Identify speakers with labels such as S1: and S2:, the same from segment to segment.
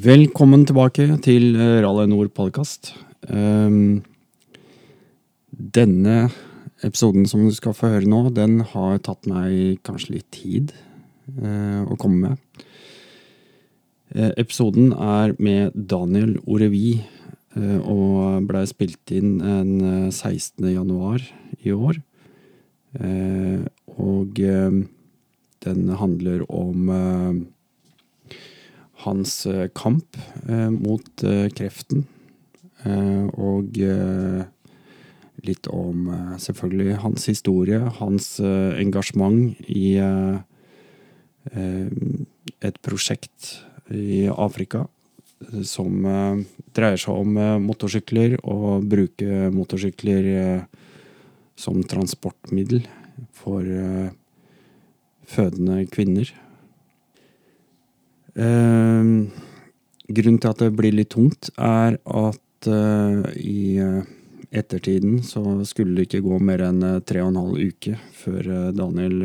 S1: Velkommen tilbake til eh, Rally Nord podkast. Um, ehm, denne episoden som du skal få høre nå, den har tatt meg kanskje litt tid uh, å komme med. Uh, episoden er med Daniel Orevi uh, og blei spilt inn den 16. januar i år. og den handler om hans eh, kamp eh, mot eh, kreften. Eh, og litt om selvfølgelig hans historie, hans engasjement i et prosjekt i Afrika som dreier seg om motorsykler og bruke motorsykler som transportmiddel for fødende kvinner. Uh, grunnen til at det blir litt tungt, er at eh, i eh, ettertiden så skulle det ikke gå mer enn eh, tre og en halv uke før Daniel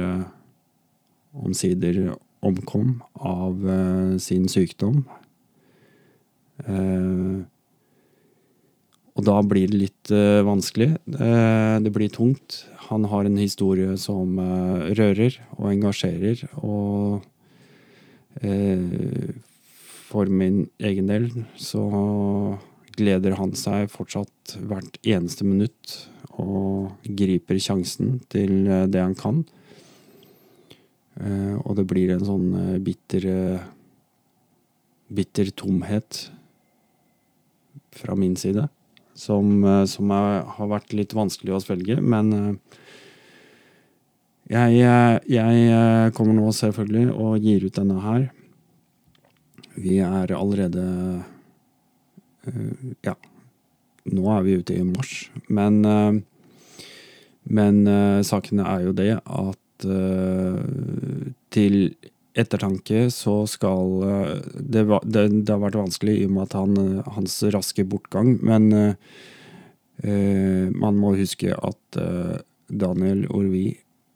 S1: omsider omkom av sin sykdom. Ehm, og da blir det litt vanskelig. det blir tungt. Han har en historie som rører og engasjerer. og Eh, for min egen del så gleder han seg fortsatt hvert eneste minutt og griper sjansen til eh, det han kan. Eh, og det blir en sånn bitter bitter tomhet fra min side. Som, som er, har vært litt vanskelig å svelge, men jeg, jeg, kommer nå selvfølgelig og gir ut denne her. Vi er allerede eh, Ja, nå er vi ute i mars. Men, eh, men eh, saken er jo det at til ettertanke så skal det, det, det, har vært vanskelig i og med at han, hans raske bortgang, men man må huske at Daniel Orvi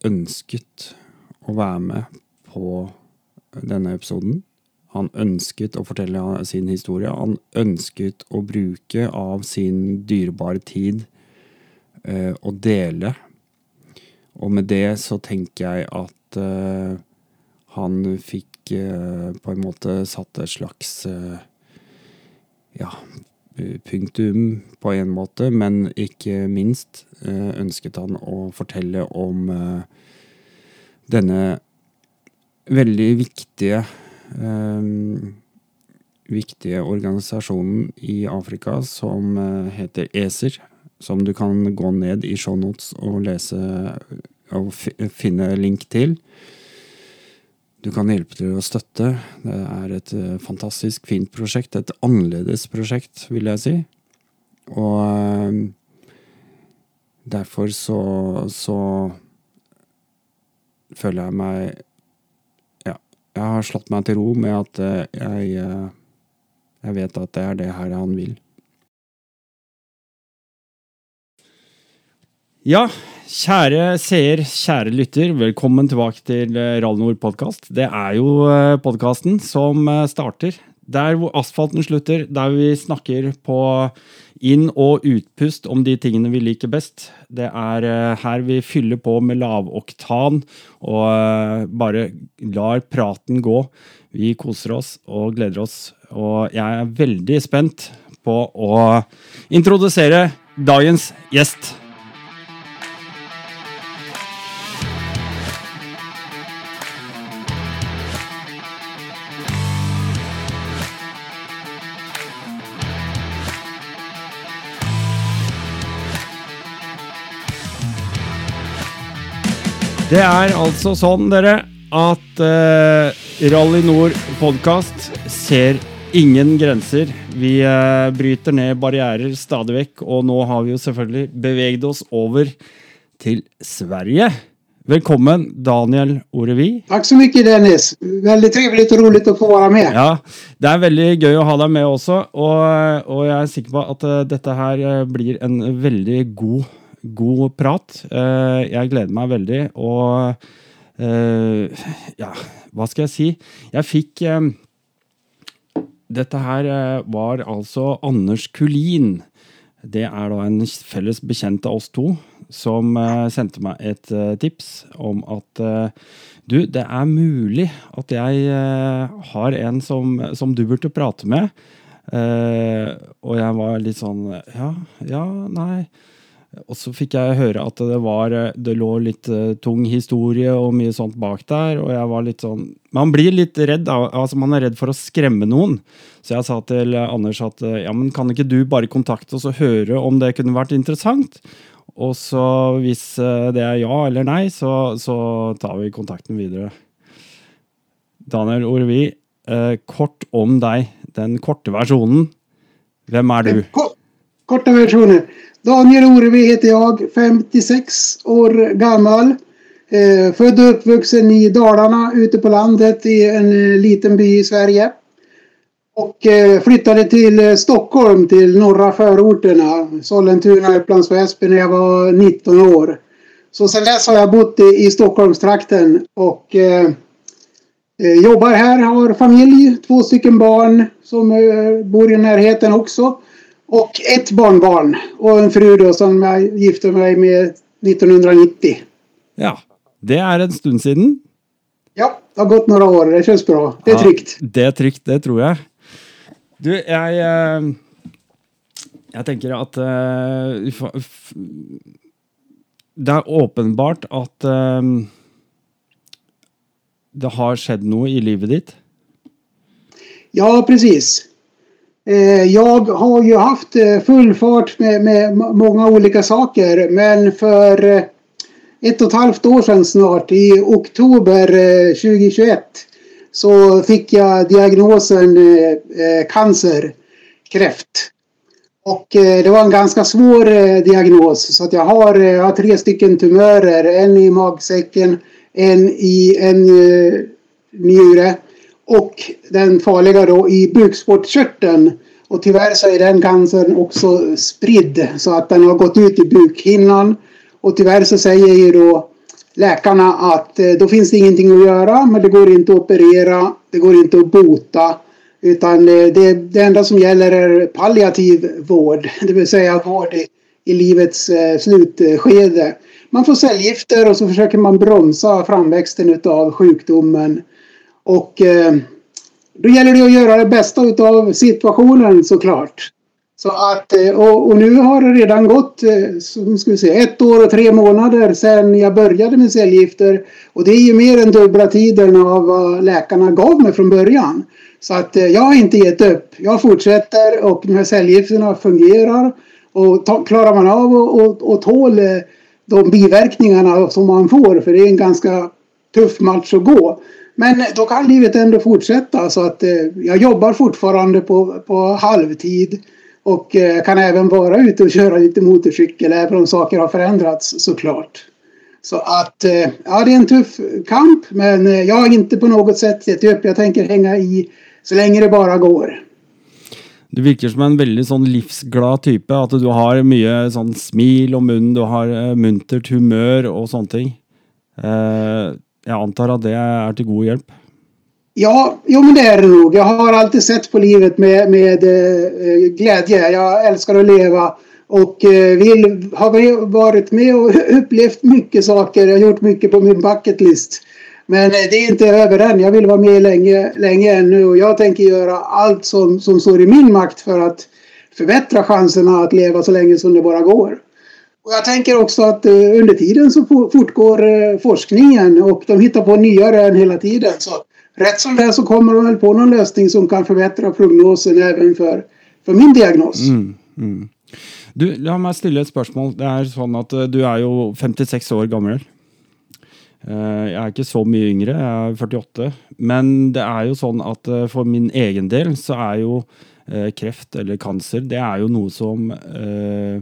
S1: ønsket å være med på denne episoden. Han ønsket å fortelle sin historie. Han ønsket å bruke av sin dyrebare tid eh, å dele. Og med det så tenker jeg at eh, han fikk eh, på en måte satt et slags eh, ja, punktum på en måte, men ikke minst eh, ønsket han å fortelle om eh, denne veldig viktige eh, viktige organisasjonen i Afrika som heter ESER. Som du kan gå ned i shownotes og lese og finne link til. Du kan hjelpe til å støtte. Det er et eh, fantastiskt fantastisk fint prosjekt. Et annerledes prosjekt, vil jeg si. Og uh, eh, derfor så, så føler jeg meg jeg har slått meg til ro med at eh, jeg, jeg vet at det er det her han vil. Ja, kjære seer, kjære lytter, velkommen tilbake til eh, Rallnor Rallnord podkast. Det er jo eh, podkasten som eh, starter der hvor asfalten slutter, der vi snakker på inn- og utpust om de tingene vi liker best. Det er her vi fyller på med lavoktan og bare lar praten gå. Vi koser oss og gleder oss, og jeg er veldig spent på å introdusere dagens gjest. Det er altså sånn, dere, at uh, Rally Nord podkast ser ingen grenser. Vi uh, bryter ned barrierer stadig vekk, og nå har vi jo selvfølgelig beveget oss over til Sverige. Velkommen, Daniel Orevi.
S2: Takk så mye, Dennis. Veldig trivelig og rolig å få være med.
S1: Ja, Det er veldig gøy å ha deg med også, og, og jeg er sikker på at uh, dette her blir en veldig god god prat. Eh, jeg gleder meg veldig. Og eh, ja, hva skal jeg si? Jeg fikk eh, Dette her eh, var altså Anders Kulin. Det er da en felles bekjent av oss to som eh, sendte meg et eh, tips om at eh, du, det er mulig at jeg har en som, som du burde prate med. Eh, og jeg var litt sånn Ja, ja, nei. Og så fikk jeg høre at det var eh, Det lå litt eh, tung historie og mye sånt bak der, og jeg var litt sånn Man blir litt redd. alltså altså Man er redd for å skremme noen. Så jeg sa til eh, Anders at ja, men kan ikke du bare kontakte oss og høre om det kunne vært interessant? Og så hvis det er ja eller nei, så, så tar vi kontakten videre. Daniel Orvi, eh, kort om deg. Den korte versjonen. Hvem er du?
S2: Ko- Korta versionen. Daniel Orevi heter jag, 56 år gammal. Eh, född och uppvuxen i Dalarna ute på landet i en eh, liten by i Sverige. Och eh, flyttade till eh, Stockholm, till norra förorterna, Sollentuna, Upplands Väsby, när jag var 19 år. Så sedan dess har jag bott i, i Stockholmstrakten och eh, eh, jobbar här, har familj, två stycken barn som eh, bor i närheten också. Och ett barnbarn och en fru då som jag gifte mig med 1990.
S1: Ja, det er en stund siden.
S2: Ja, det har gått några år. Det känns bra. Det är
S1: Ja,
S2: tryggt.
S1: Det er trygt, det tror jeg. Du, jeg eh, Jeg tenker at eh, Det er åpenbart at eh, det har skjedd noe i livet ditt.
S2: Ja, precis. Eh, jag har ju haft eh, full fart med, med många olika saker. Men för eh, ett och ett halvt år sedan snart, i oktober 2021, så fick jag diagnosen cancer, kräft. Och det var en ganska svår diagnos. Så att jag har, jag har tre stycken tumörer. En i magsäcken, en i en njure och den farliga då i bukspottkörteln. Och tyvärr så är den cancern också spridd så att den har gått ut i bukhinnan. Och tyvärr så säger ju då läkarna att eh, då finns det ingenting att göra men det går inte att operera, det går inte att bota. Utan eh, det, det enda som gäller är palliativ vård, det vill säga vård i, i livets eh, slutskede. Man får cellgifter och så försöker man bromsa framväxten utav sjukdomen. Och eh, då gäller det att göra det bästa utav situationen såklart. Så att, eh, och, och nu har det redan gått eh, som ska vi säga, ett år och tre månader sedan jag började med cellgifter. Och det är ju mer än dubbla tiden av vad läkarna gav mig från början. Så att eh, jag har inte gett upp. Jag fortsätter och de här cellgifterna fungerar. Och ta, klarar man av och, och, och tål de biverkningarna som man får, för det är en ganska tuff match att gå. Men då kan livet ändå fortsätta så att eh, jag jobbar fortfarande på, på halvtid och eh, kan även vara ute och köra lite motorcykel även om saker har förändrats såklart. Så att eh, ja, det är en tuff kamp men eh, jag har inte på något sätt gett upp. Jag tänker hänga i så länge det bara går.
S1: Du virker som en väldigt sånn livsglad type. At du har mye sånn smil om munnen, du har eh, muntert humör och sånne ting. Eh, jag antar att det är till god hjälp?
S2: Ja, jo men det är det nog. Jag har alltid sett på livet med, med eh, glädje. Jag älskar att leva och eh, vill, har varit med och upplevt mycket saker. Jag har gjort mycket på min bucket list. Men eh, det är inte över än. Jag vill vara med länge, länge ännu och jag tänker göra allt som, som står i min makt för att förbättra chanserna att leva så länge som det bara går. Och jag tänker också att eh, under tiden så fortgår eh, forskningen och de hittar på nya rön hela tiden. Så rätt som det är så kommer de väl på någon lösning som kan förbättra prognosen även för, för min diagnos. Mm, mm.
S1: Du, la meg stille et spørsmål. Det er sånn at eh, Du är ju 56 år gammal. Eh, jag är inte så mycket yngre, jag är 48. Men det är ju sånn att eh, för min egen del så är ju eh, kreft eller cancer Det är ju noe som eh,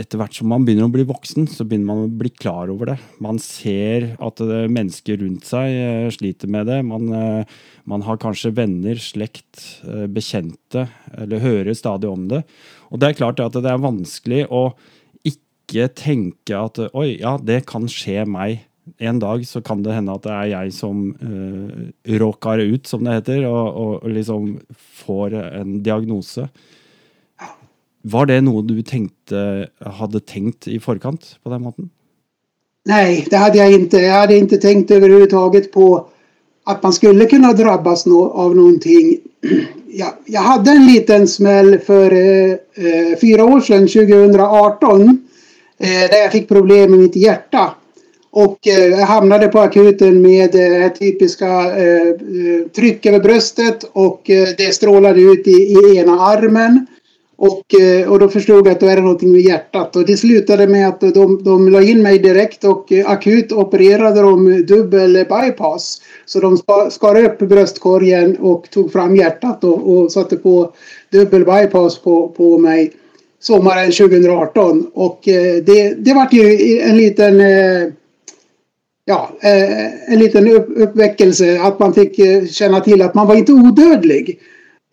S1: etter hvert som man begynner å bli voksen, så begynner man å bli klar over det. Man ser at eh, mennesker rundt seg eh, sliter med det. Man, eh, man har kanskje venner, slekt, bekjente, eller hører stadig om det. Og det er klart at det er vanskelig å ikke tenke at oi, ja, det kan skje meg en dag så kan det hende at det er jeg som uh, råkar ut, som det heter, og, og, og, liksom får en diagnose. Var det något du tänkte, hade tänkt i förkant på den måten?
S2: Nej, det hade jag inte. Jag hade inte tänkt överhuvudtaget på att man skulle kunna drabbas no av någonting. Jag, jag hade en liten smäll för eh, eh fyra år sedan, 2018, eh, där jag fick problem med mitt hjärta. Och eh, jag hamnade på akuten med eh, det typiska eh, eh, tryck över bröstet och eh, det strålade ut i, i ena armen. Och, eh, och då förstod jag att då är det någonting med hjärtat. Och det slutade med att de, de la in mig direkt och eh, akut opererade de dubbel bypass. Så de skar upp bröstkorgen och tog fram hjärtat och, och satte på dubbel bypass på, på mig sommaren 2018. Och eh, det, det var ju en liten ja, en liten uppväckelse att man fick känna till att man var inte odödlig.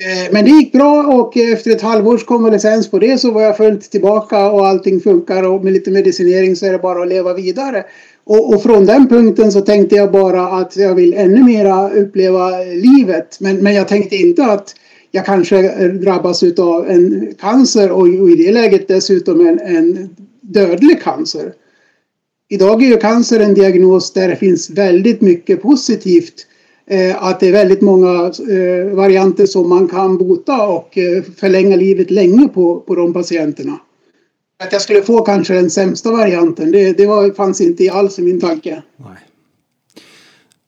S2: Eh, men det gick bra och efter ett halvårs konvalescens på det så var jag fullt tillbaka och allting funkar och med lite medicinering så är det bara att leva vidare. Och, och från den punkten så tänkte jag bara att jag vill ännu mera uppleva livet. Men, men jag tänkte inte att jag kanske drabbas av en cancer och, och i det läget dessutom en, en dödlig cancer. Idag är ju cancer en diagnos där det finns väldigt mycket positivt Eh, att det är väldigt många eh, varianter som man kan bota och eh, förlänga livet länge på, på de patienterna. Att jag skulle få kanske den sämsta varianten, det, det var, fanns inte alls i min tanke. Nej.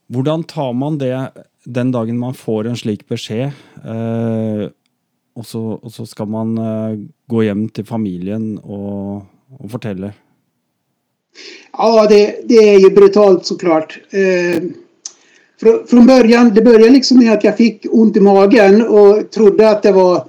S1: Hur tar man det den dagen man får en slik besked? Eh, och, så, och så ska man eh, gå hem till familjen och, och berätta?
S2: Ja, det, det är ju brutalt såklart. Eh, från början, det började liksom med att jag fick ont i magen och trodde att det var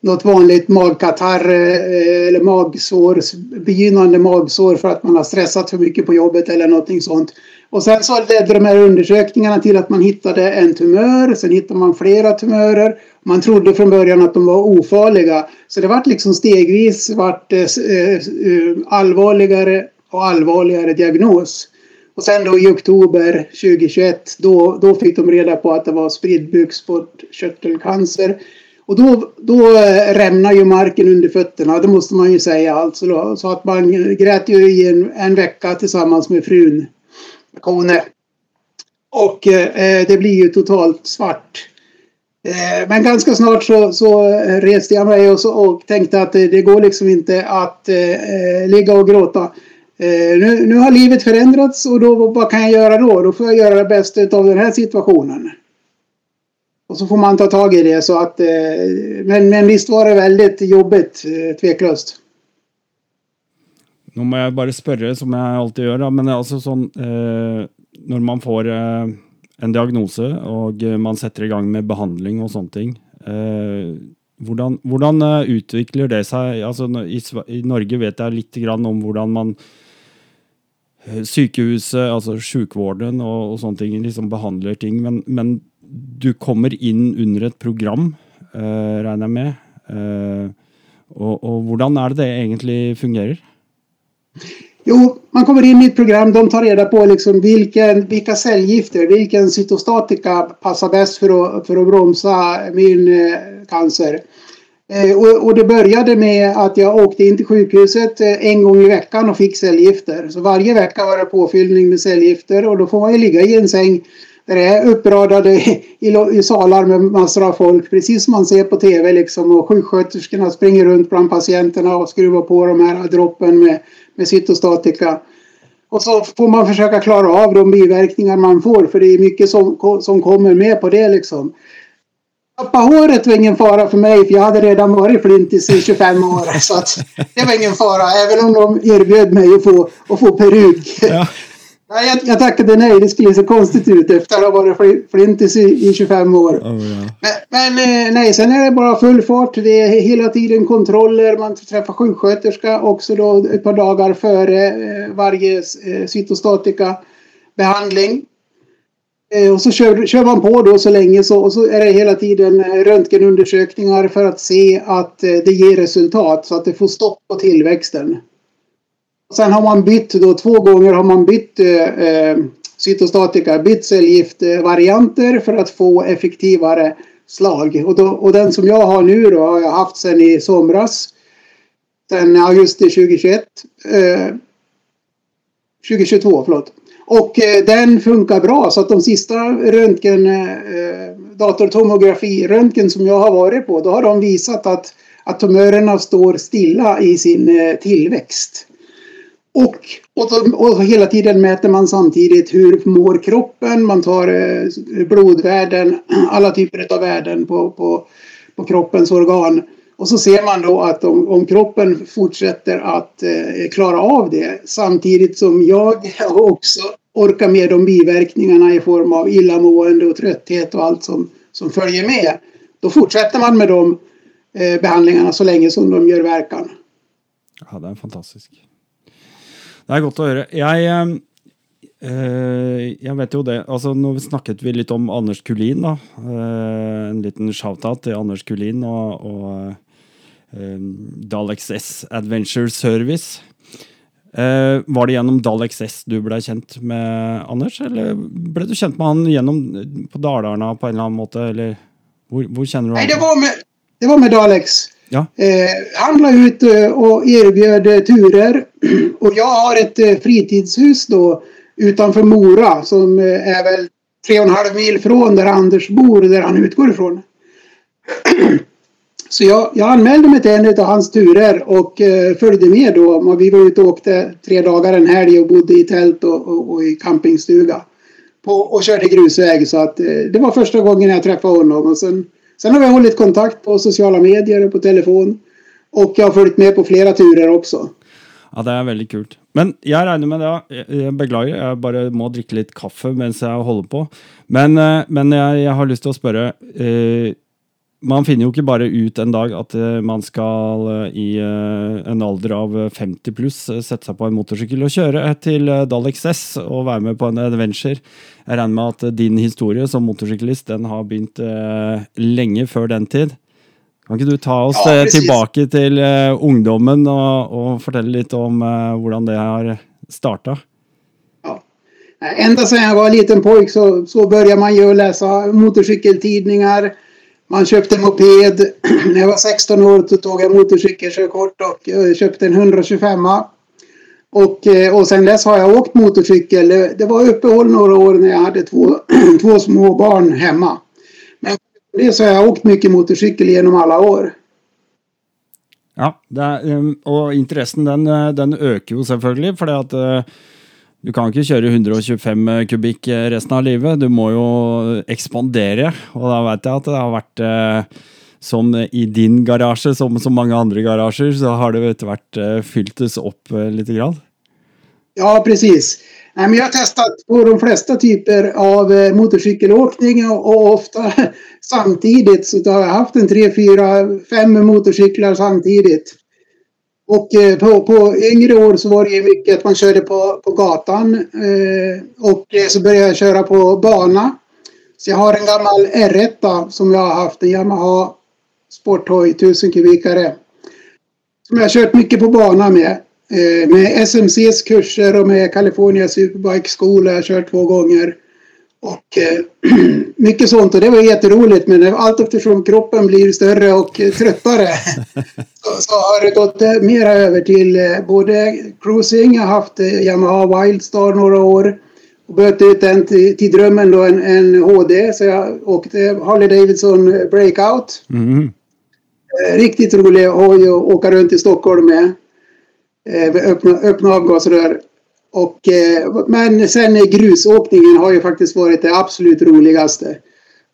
S2: något vanligt magkatarr eh, eller magsår, begynnande magsår för att man har stressat för mycket på jobbet eller någonting sånt. Och sen så ledde de här undersökningarna till att man hittade en tumör, sen hittade man flera tumörer. Man trodde från början att de var ofarliga. Så det vart liksom stegvis vart eh, eh, allvarligare och allvarligare diagnos. Och sen då i oktober 2021 då, då fick de reda på att det var spridd bukspottkörtelcancer. Och då, då eh, rämnar ju marken under fötterna, det måste man ju säga. Alltså då. Så att man grät ju i en, en vecka tillsammans med frun Kone. Och eh, det blir ju totalt svart. Eh, men ganska snart så, så reste jag mig och, så, och tänkte att det, det går liksom inte att eh, eh ligga och gråta. Eh, nu, nu har livet förändrats och då, vad kan jag göra då? Då får jag göra det bästa av den här situationen. Och så får man ta tag i det så att eh, men, men visst var det väldigt jobbigt, eh, tveklöst.
S1: Nu måste jag bara fråga som jag alltid gör, men alltså sån, eh, när man får eh, en diagnos och eh, man sätter igång med behandling och sånt. eh, hvordan, hvordan eh, utvikler det sig? Altså, i, I Norge vet jag lite grann om hur man Eh, Eh, sykehuset, altså sjukvården og, og sånne ting, liksom behandler ting. Men, men, du kommer inn under et program, eh, regner jeg med. Eh, och, hur hvordan är det det egentlig fungerer?
S2: Jo, man kommer in i ett program. De tar reda på liksom vilken, vilka cellgifter, vilken cytostatika passar bäst för att, för att bromsa min eh, cancer. Eh, och, och, det började med att jag åkte in till sjukhuset eh, en gång i veckan och fick cellgifter. Så varje vecka var det påfyllning med cellgifter och då får man ju ligga i en säng där det är uppradade i, i salar med massor av folk, precis som man ser på tv liksom. Och sjuksköterskorna springer runt bland patienterna och skruvar på de här droppen med, med cytostatika. Och så får man försöka klara av de biverkningar man får, för det är mycket som, som kommer med på det liksom. Tappa håret var ingen fara för mig för jag hade redan varit flintis i 25 år. Så att det var ingen fara även om de erbjöd mig att få, att få peruk. Ja. Jag, jag tackade nej, det skulle se konstigt ut efter att ha varit flintis i, i 25 år. Oh, ja. Men, men, eh, nej, sen är det bara full fart. Det är hela tiden kontroller. Man träffar sjuksköterska också då ett par dagar före eh, varje eh, cytostatika behandling. Eh, och så kör, kör, man på då så länge så, och så är det hela tiden eh, röntgenundersökningar för att se att eh, det ger resultat så att det får stopp på tillväxten. Sen har man bytt då två gånger har man bytt eh, cytostatika, bytt cellgiftvarianter för att få effektivare slag. Och, då, och den som jag har nu då har jag haft sedan i somras. Sen augusti 2021. Eh, 2022, förlåt. Och eh, den funkar bra så att de sista röntgen, eh, datortomografi-röntgen som jag har varit på, då har de visat att, att tumörerna står stilla i sin eh, tillväxt. Och, och, och, hela tiden mäter man samtidigt hur mår kroppen, man tar eh, blodvärden, alla typer av värden på, på, på kroppens organ. Och så ser man då att om, om kroppen fortsätter att eh, klara av det samtidigt som jag också orkar med de biverkningarna i form av illamående och trötthet och allt som, som följer med. Då fortsätter man med de eh, behandlingarna så länge som de gör verkan.
S1: Ja, det är fantastiskt. Det är gott att höra. Jag, ehm, eh, jag vet ju det, alltså nu snakket vi lite om Anders Kulin då. Eh, en liten shoutout till Anders Kulin och, och eh, Dalex S Adventure Service. Eh, var det genom Dalex S du blev känd med Anders, eller blev du känd med han genom på Dalarna på en eller annan måte, eller hur känner du
S2: Nej, det var med, det var med Dalex.
S1: Ja.
S2: Eh, han la ut eh, och erbjöd eh, turer. Och jag har ett eh, fritidshus då utanför Mora som är väl tre och en halv mil från där Anders bor, där han utgår ifrån. Så jag, jag anmälde mig till en av hans turer och eh, följde med då. Vi var ute och åkte tre dagar en helg och bodde i tält och, och, och i campingstuga. På, och körde grusväg så att eh, det var första gången jag träffade honom. Och sen, sen har vi hållit kontakt på sociala medier och på telefon. Och jag har följt med på flera turer också.
S1: Ja, det är väldigt kul. Men jag räknar med det. Jag beklagar, jag bara må dricka lite kaffe medan jag håller på. Men, eh, men jag, jag har lust att fråga. Eh, man finner jo ikke bare ut en dag at eh, man skal eh, i eh, en alder av 50 pluss sette seg på en motorsykkel og kjøre til Dalex S og være med på en adventure. Jeg regner med at din historie som motorsyklist den har begynt lenge før den tid. Kan ikke du ta oss ja, tilbake til ungdommen og, og, fortelle litt om hvordan det har starta?
S2: Ända sedan jag var liten pojk så, så började man ju läsa motorcykeltidningar man köpte moped. När jag var 16 år så tog jag motorcykelkörkort och eh, köpte en 125 och, eh, och sen dess har jag åkt motorcykel. Eh, det var uppehåll några år när jag hade två, två små barn hemma. Men det så har jag åkt mycket motorcykel genom alla år.
S1: Ja, är, och intressen den, den ökar ju självklart för att du kan ikke kjøre 125 eh, kubikk eh, resten av livet. Du må jo ekspandere. Og da vet jeg at det har vært eh, som i din garasje, som så mange andre garasjer, så har det etter hvert eh, fylltes opp eh, lite grann.
S2: Ja, precis. Nej, men jag har testat på de flesta typer av eh, motorcykelåkning och, och ofta samtidigt. Så har jag haft en tre, fyra, fem motorcyklar samtidigt. Och eh, på, på yngre år så var det ju mycket att man körde på, på gatan. Eh, och eh, så började jag köra på bana. Så jag har en gammal R1 som jag har haft, en Yamaha Sporttoy 1000 kubikare. Som jag har kört mycket på bana med. Med SMCs kurser och med California Superbike School har jag kört två gånger. Och eh, mycket sånt och det var jätteroligt men allt eftersom kroppen blir större och eh, tröttare så, så, har det gått eh, mera över till eh, både cruising, jag har haft eh, Yamaha Wildstar några år och bytte ut den till, till drömmen då en, en HD så jag åkte Harley Davidson Breakout. Mm. Eh, riktigt rolig hoj att åka runt i Stockholm med. öppna, öppna avgasrör. Och, eh, men sen grusåkningen har ju faktiskt varit det absolut roligaste.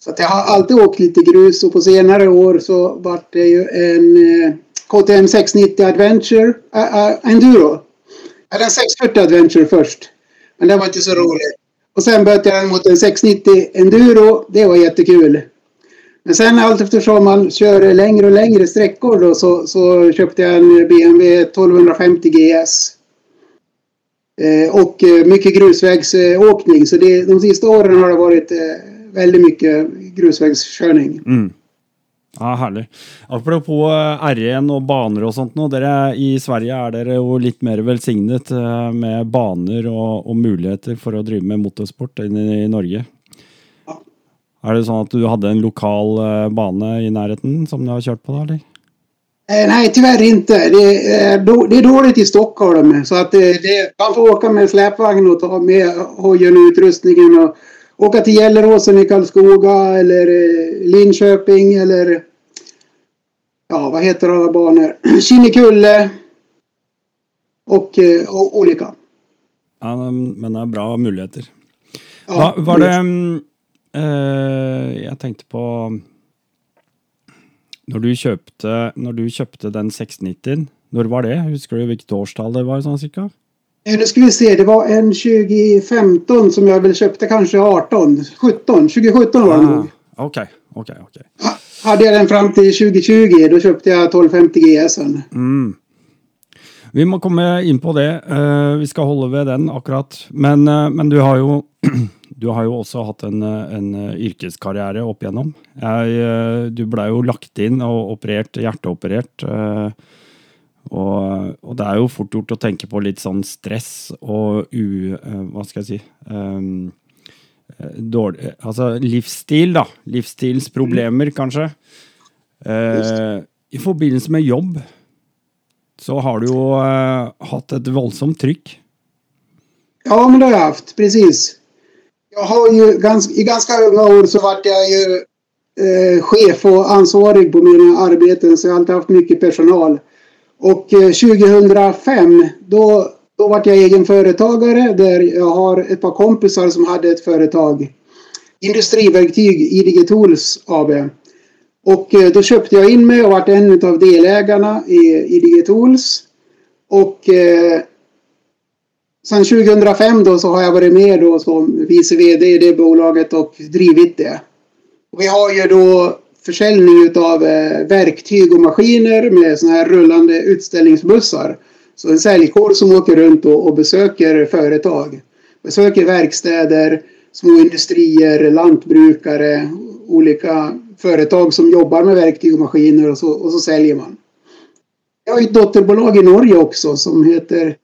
S2: Så att jag har alltid åkt lite grus och på senare år så vart det ju en eh, KTM 690 Adventure äh, Enduro. Jag hade en 640 Adventure först. Men det var inte så roligt. Och sen bytte jag den mot en 690 Enduro. Det var jättekul. Men sen allt eftersom man kör längre och längre sträckor då så, så köpte jag en BMW 1250 GS. Eh, och eh, mycket grusvägsåkning. Så det, de sista åren har det varit eh, väldigt mycket grusvägskörning. Mm.
S1: Ja, Herlig. Apropos eh, R1 og baner og sånt. Nå, dere, I Sverige er dere jo litt mer velsignet med baner og, og muligheter for å drive med motorsport enn i Norge.
S2: Ja.
S1: Er det sånn at du hadde en lokal bane i närheten som du har kört på? da, eller?
S2: Eh, nej, tyvärr inte. Det är, då- det är dåligt i Stockholm. Så att det, det, man får åka med släpvagn och ta med hojen och utrustningen. Och åka till Gelleråsen i Karlskoga eller eh, Linköping eller ja, vad heter alla banor? Kinnekulle och, eh, och olika.
S1: Ja, men det er bra muligheter.
S2: Ja,
S1: Hva, var det eh, Jeg tenkte på Når du kjøpte, når du kjøpte den 690-en, når var det? Husker du hvilket årstall det var? sånn cirka?
S2: Eh, Nu ska vi se, det var en 2015 som jag väl köpte kanske 18, 17, 2017 var det nog.
S1: Ah, ok, ok. ok.
S2: Ha- Hade jag den fram till 2020, då köpte jag 1250 GSen.
S1: Mm. Vi må komme inn på det. Eh, vi skal holde ved den akkurat. Men, eh, men du har jo du har jo også hatt en, eh, en eh, yrkeskarriere opp igjennom. Jeg, eh, du blei jo lagt inn og operert, hjerteoperert. og, og det er jo fort gjort å tenke på litt sånn stress og u... hva skal jeg si? Um, dårlig Altså livsstil, da. Livsstilsproblemer, kanskje. Eh, I forbindelse med jobb så har du jo eh, hatt et voldsomt trykk.
S2: Ja, men det har jag haft. Precis. Jag har ju gans, I ganska unga år så vart jag ju eh, chef och ansvarig på mina arbeten så jag har alltid haft mycket personal. Och eh, 2005 då, då vart jag egen företagare där jag har ett par kompisar som hade ett företag. Industriverktyg IDG Tools AB. Och eh, då köpte jag in mig och vart en av delägarna i IDG Tools. Och eh, Sen 2005 då så har jag varit med då som vice VD i det bolaget och drivit det. Och vi har ju då försäljning utav eh, verktyg och maskiner med såna här rullande utställningsbussar. Så en säljkår som åker runt och, och besöker företag. Besöker verkstäder, små industrier, lantbrukare, olika företag som jobbar med verktyg och maskiner och så, och så säljer man. Jag har ett dotterbolag i Norge också som heter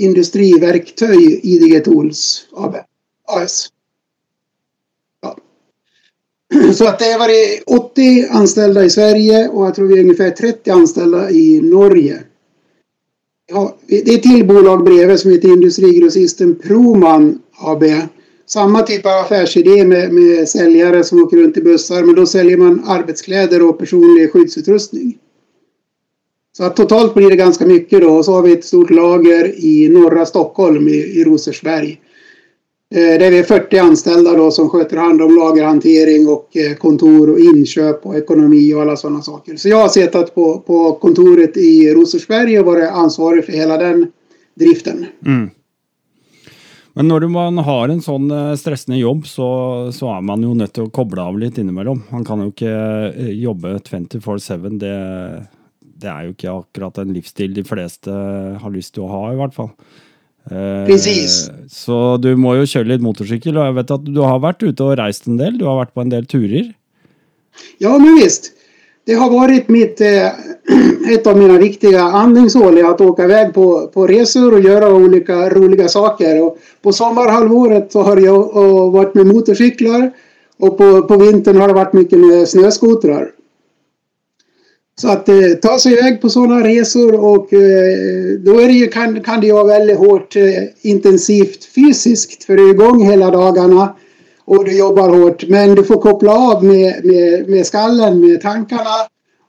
S2: Industriverktöj IDG Tools AB. AS. Ja. Så att det har varit 80 anställda i Sverige och jag tror vi är ungefär 30 anställda i Norge. Ja, det är ett till bolag bredvid som heter Industrigrossisten Proman AB. Samma typ av affärsidé med, med säljare som åker runt i bussar men då säljer man arbetskläder och personlig skyddsutrustning. Så att totalt blir det ganska mycket då. Och så har vi ett stort lager i norra Stockholm i, i Rosersberg. Eh, där vi är 40 anställda då som sköter hand om lagerhantering och eh, kontor och inköp och ekonomi och alla sådana saker. Så jag har suttit på, på kontoret i Rosersberg och varit ansvarig för hela den driften.
S1: Mm. Men när man har en sån eh, stressande jobb, så, så är man ju nødt att koppla koble av lite innimellom. Man kan ju inte eh, jobba 24-7. Det, det er jo ikke akkurat en livsstil de fleste har lyst til å ha, i hvert fall. Eh,
S2: Precis.
S1: Så du må jo kjøre litt motorsykkel, og jeg vet at du har vært ute og reist en del. Du har vært på en del turer.
S2: Ja, men visst. Det har varit mitt, eh, ett av mina viktiga andningshål är att åka iväg på, på resor och göra olika roliga saker. Och på sommarhalvåret så har jag och varit med motorcyklar och på, på vintern har det varit mycket med snöskotrar. Så att eh, ta sig iväg på sådana resor och eh, då är det ju, kan, kan det ju vara väldigt hårt eh, intensivt fysiskt för du är igång hela dagarna och du jobbar hårt. Men du får koppla av med, med, med skallen, med tankarna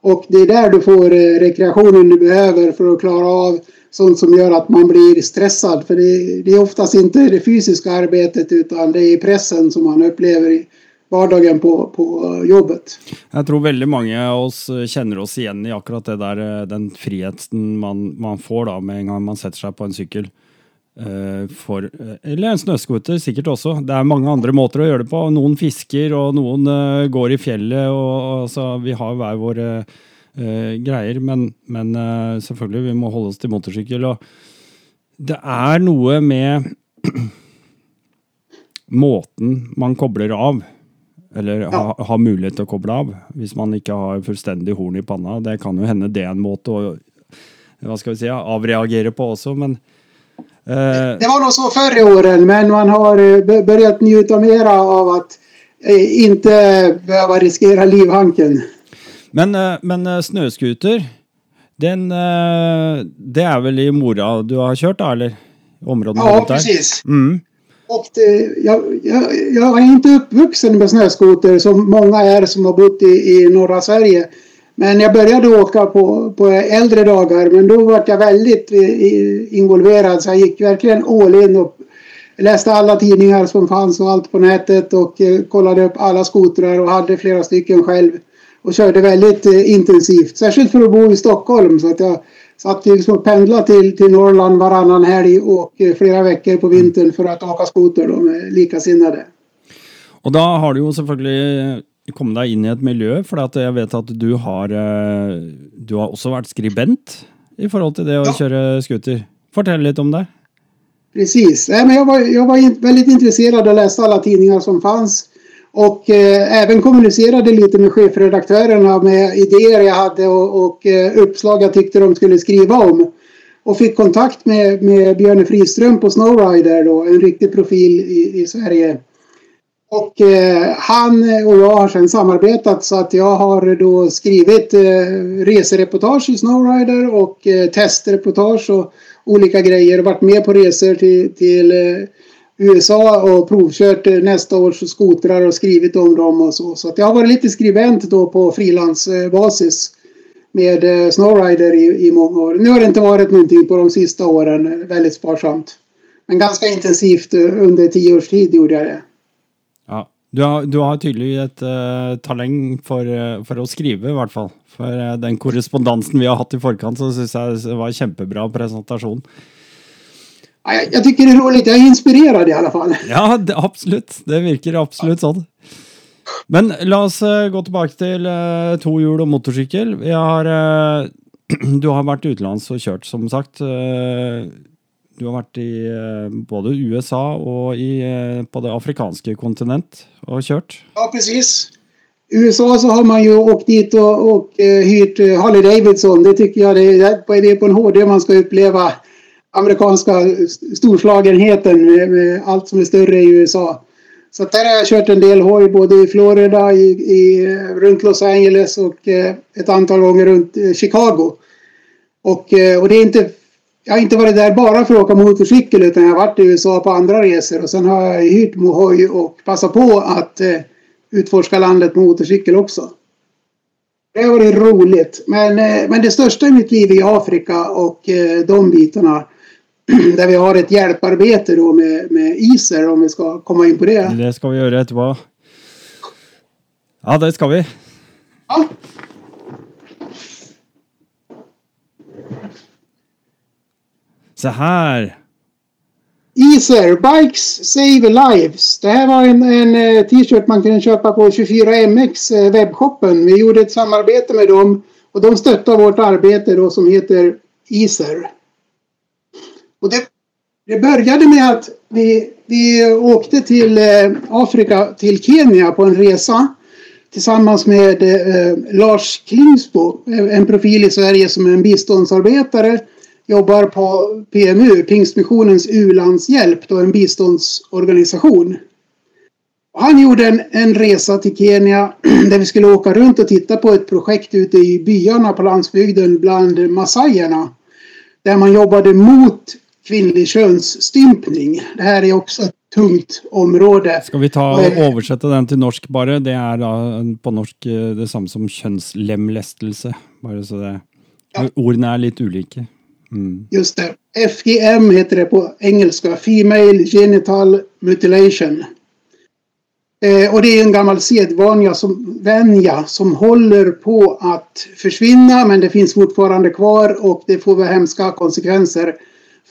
S2: och det är där du får eh, rekreationen du behöver för att klara av sånt som gör att man blir stressad. För det, det är oftast inte det fysiska arbetet utan det är pressen som man upplever i vardagen på, på eh, jobbet.
S1: Jag tror väldigt många av oss eh, känner oss igen i akkurat det där, eh, den friheten man, man får då med en gång man sätter sig på en cykel. Uh, For, eller en snøscooter, sikkert också. Det är många andra måter att göra det på. Noen fisker, och noen uh, går i fjället. Og, altså, vi har hver våre uh, grejer men, men uh, selvfølgelig, vi må holde oss till motorcykel. Og det är noe med måten man kobler av eller
S2: Ja.
S1: ha, ha mulighet til å koble av. Hvis man ikke har fullstendig horn i panna. Det kan jo hende det er en måte å hva skal vi si, avreagere på også, men eh,
S2: Det var nog så förr i åren, men man har börjat njuta mera av att eh, inte behöva riskera livhanken.
S1: Men, eh, men eh, snøscooter, den eh, Det er vel i Mora du har da, eller? Områdene
S2: Ja, precis.
S1: Mm.
S2: Och det, jag, jag, jag är inte uppvuxen med snöskoter som många är som har bott i, i norra Sverige. Men jag började åka på, på äldre dagar men då var jag väldigt eh, i- involverad så jag gick verkligen all in och läste alla tidningar som fanns och allt på nätet och eh, kollade upp alla skotrar och hade flera stycken själv. Och körde väldigt eh, intensivt, särskilt för att bo i Stockholm så att jag satt liksom och pendlade till, till Norrland varannan helg och eh, flera veckor på vintern för att åka skoter då med likasinnade.
S1: Og da har du jo selvfølgelig kommet deg inn i et miljø, for at jeg vet at du har, eh, du har også vært skribent i forhold til det å
S2: Ja.
S1: kjøre scooter. Fortell litt om det.
S2: Precis. Men jag, var, jag var väldigt intresserad och läste alla tidningar som fanns. Och eh, även kommunicerade lite med chefredaktörerna med idéer jag hade och, och eh, uppslag jag tyckte de skulle skriva om. Och fick kontakt med, med Björne Friström på Snowrider då, en riktig profil i, i Sverige. Och eh, han och jag har sedan samarbetat så att jag har då skrivit eh, resereportage i Snowrider och eh, testreportage och olika grejer. Varit med på resor till, till eh, USA och provkört nästa års skotrar och skrivit om dem och så. Så att jag har varit lite skribent då på frilansbasis med eh, Snowrider i, i många år. Nu har det inte varit någonting på de sista åren, väldigt sparsamt. Men ganska intensivt eh, under tio års tid gjorde jag det.
S1: Ja. Du har, du har tydligen ett uh, talang för, eh, for å i alla fall. För uh, den korrespondensen vi har haft i förkant så syns jag det var en jättebra
S2: presentation. Jag, jag tycker det är roligt, jag är inspirerad i alla fall.
S1: Ja, det, absolutt. Det virker absolutt sånn. Men la oss eh, gå tilbake til eh, to hjul og motorsykkel. Jeg har, eh, du har vært utenlands og kjørt, som sagt. Eh, du har vært i både USA og i, på det afrikanske kontinent og kjørt.
S2: Ja, precis. I USA så har man ju åkt dit och, och hyrt Harley Davidson. Det tycker jag det är, det är på en HD man ska uppleva amerikanska storslagenheten med, med allt som är större i USA. Så där har jag kört en del hoj både i Florida, i, i, runt Los Angeles och eh, ett antal gånger runt eh, Chicago. Och, eh, och det är inte, jag har inte varit där bara för att åka motorcykel utan jag har varit i USA på andra resor och sen har jag hyrt hoj och passat på att eh, utforska landet med motorcykel också. Det har varit roligt. Men, eh, men det största i mitt liv är i Afrika och eh, de bitarna. Där vi har ett hjälparbete då med, med ISER om vi ska komma in på det.
S1: Det skal vi gjøre etterpå. Ja, det skal vi.
S2: Ja.
S1: Se her.
S2: ISER, Bikes Save Lives. Det här var en, en eh, t-shirt man kunde köpa på 24MX eh, webbshoppen. Vi gjorde ett samarbete med dem och de stöttar vårt arbete då som heter ISER. Och det, det började med att vi, vi åkte till eh, Afrika, till Kenya på en resa tillsammans med eh, Lars Klingsbo, eh, en profil i Sverige som är en biståndsarbetare jobbar på PMU, Pingstmissionens u-landshjälp, då en biståndsorganisation. Och han gjorde en, en resa till Kenya där vi skulle åka runt och titta på ett projekt ute i byarna på landsbygden bland massajerna. Där man jobbade mot kvinnlig könsstympning. Det här är också ett tungt område.
S1: Skal vi ta
S2: og
S1: oversette den til norsk, bare? Det er da på norsk eh, det samme som kjønnslemlestelse. Bare så det
S2: Ja.
S1: Ordene er litt ulike. Mm.
S2: Just det. FGM heter det på engelska. Female Genital Mutilation. Eh, och det är en gammal sedvänja som, vänja som håller på att försvinna men det finns fortfarande kvar och det får väl hemska konsekvenser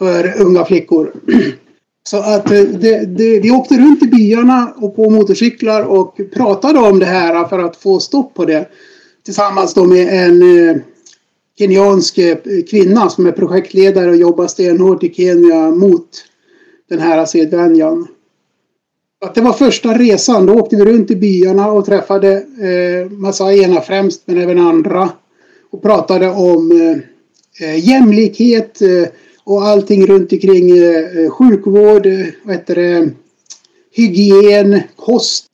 S2: för unga flickor. Så att eh, det, det, vi åkte runt i byarna och på motorcyklar och pratade om det här för att få stopp på det. Tillsammans då med en eh, kenyansk eh, kvinna som är projektledare och jobbar stenhårt i Kenya mot den här sedvänjan. Att det var första resan. Då åkte vi runt i byarna och träffade eh, ena främst, men även andra. Och pratade om eh jämlikhet eh, och allting runt omkring eh, sjukvård, eh, vad heter det, hygien, kost.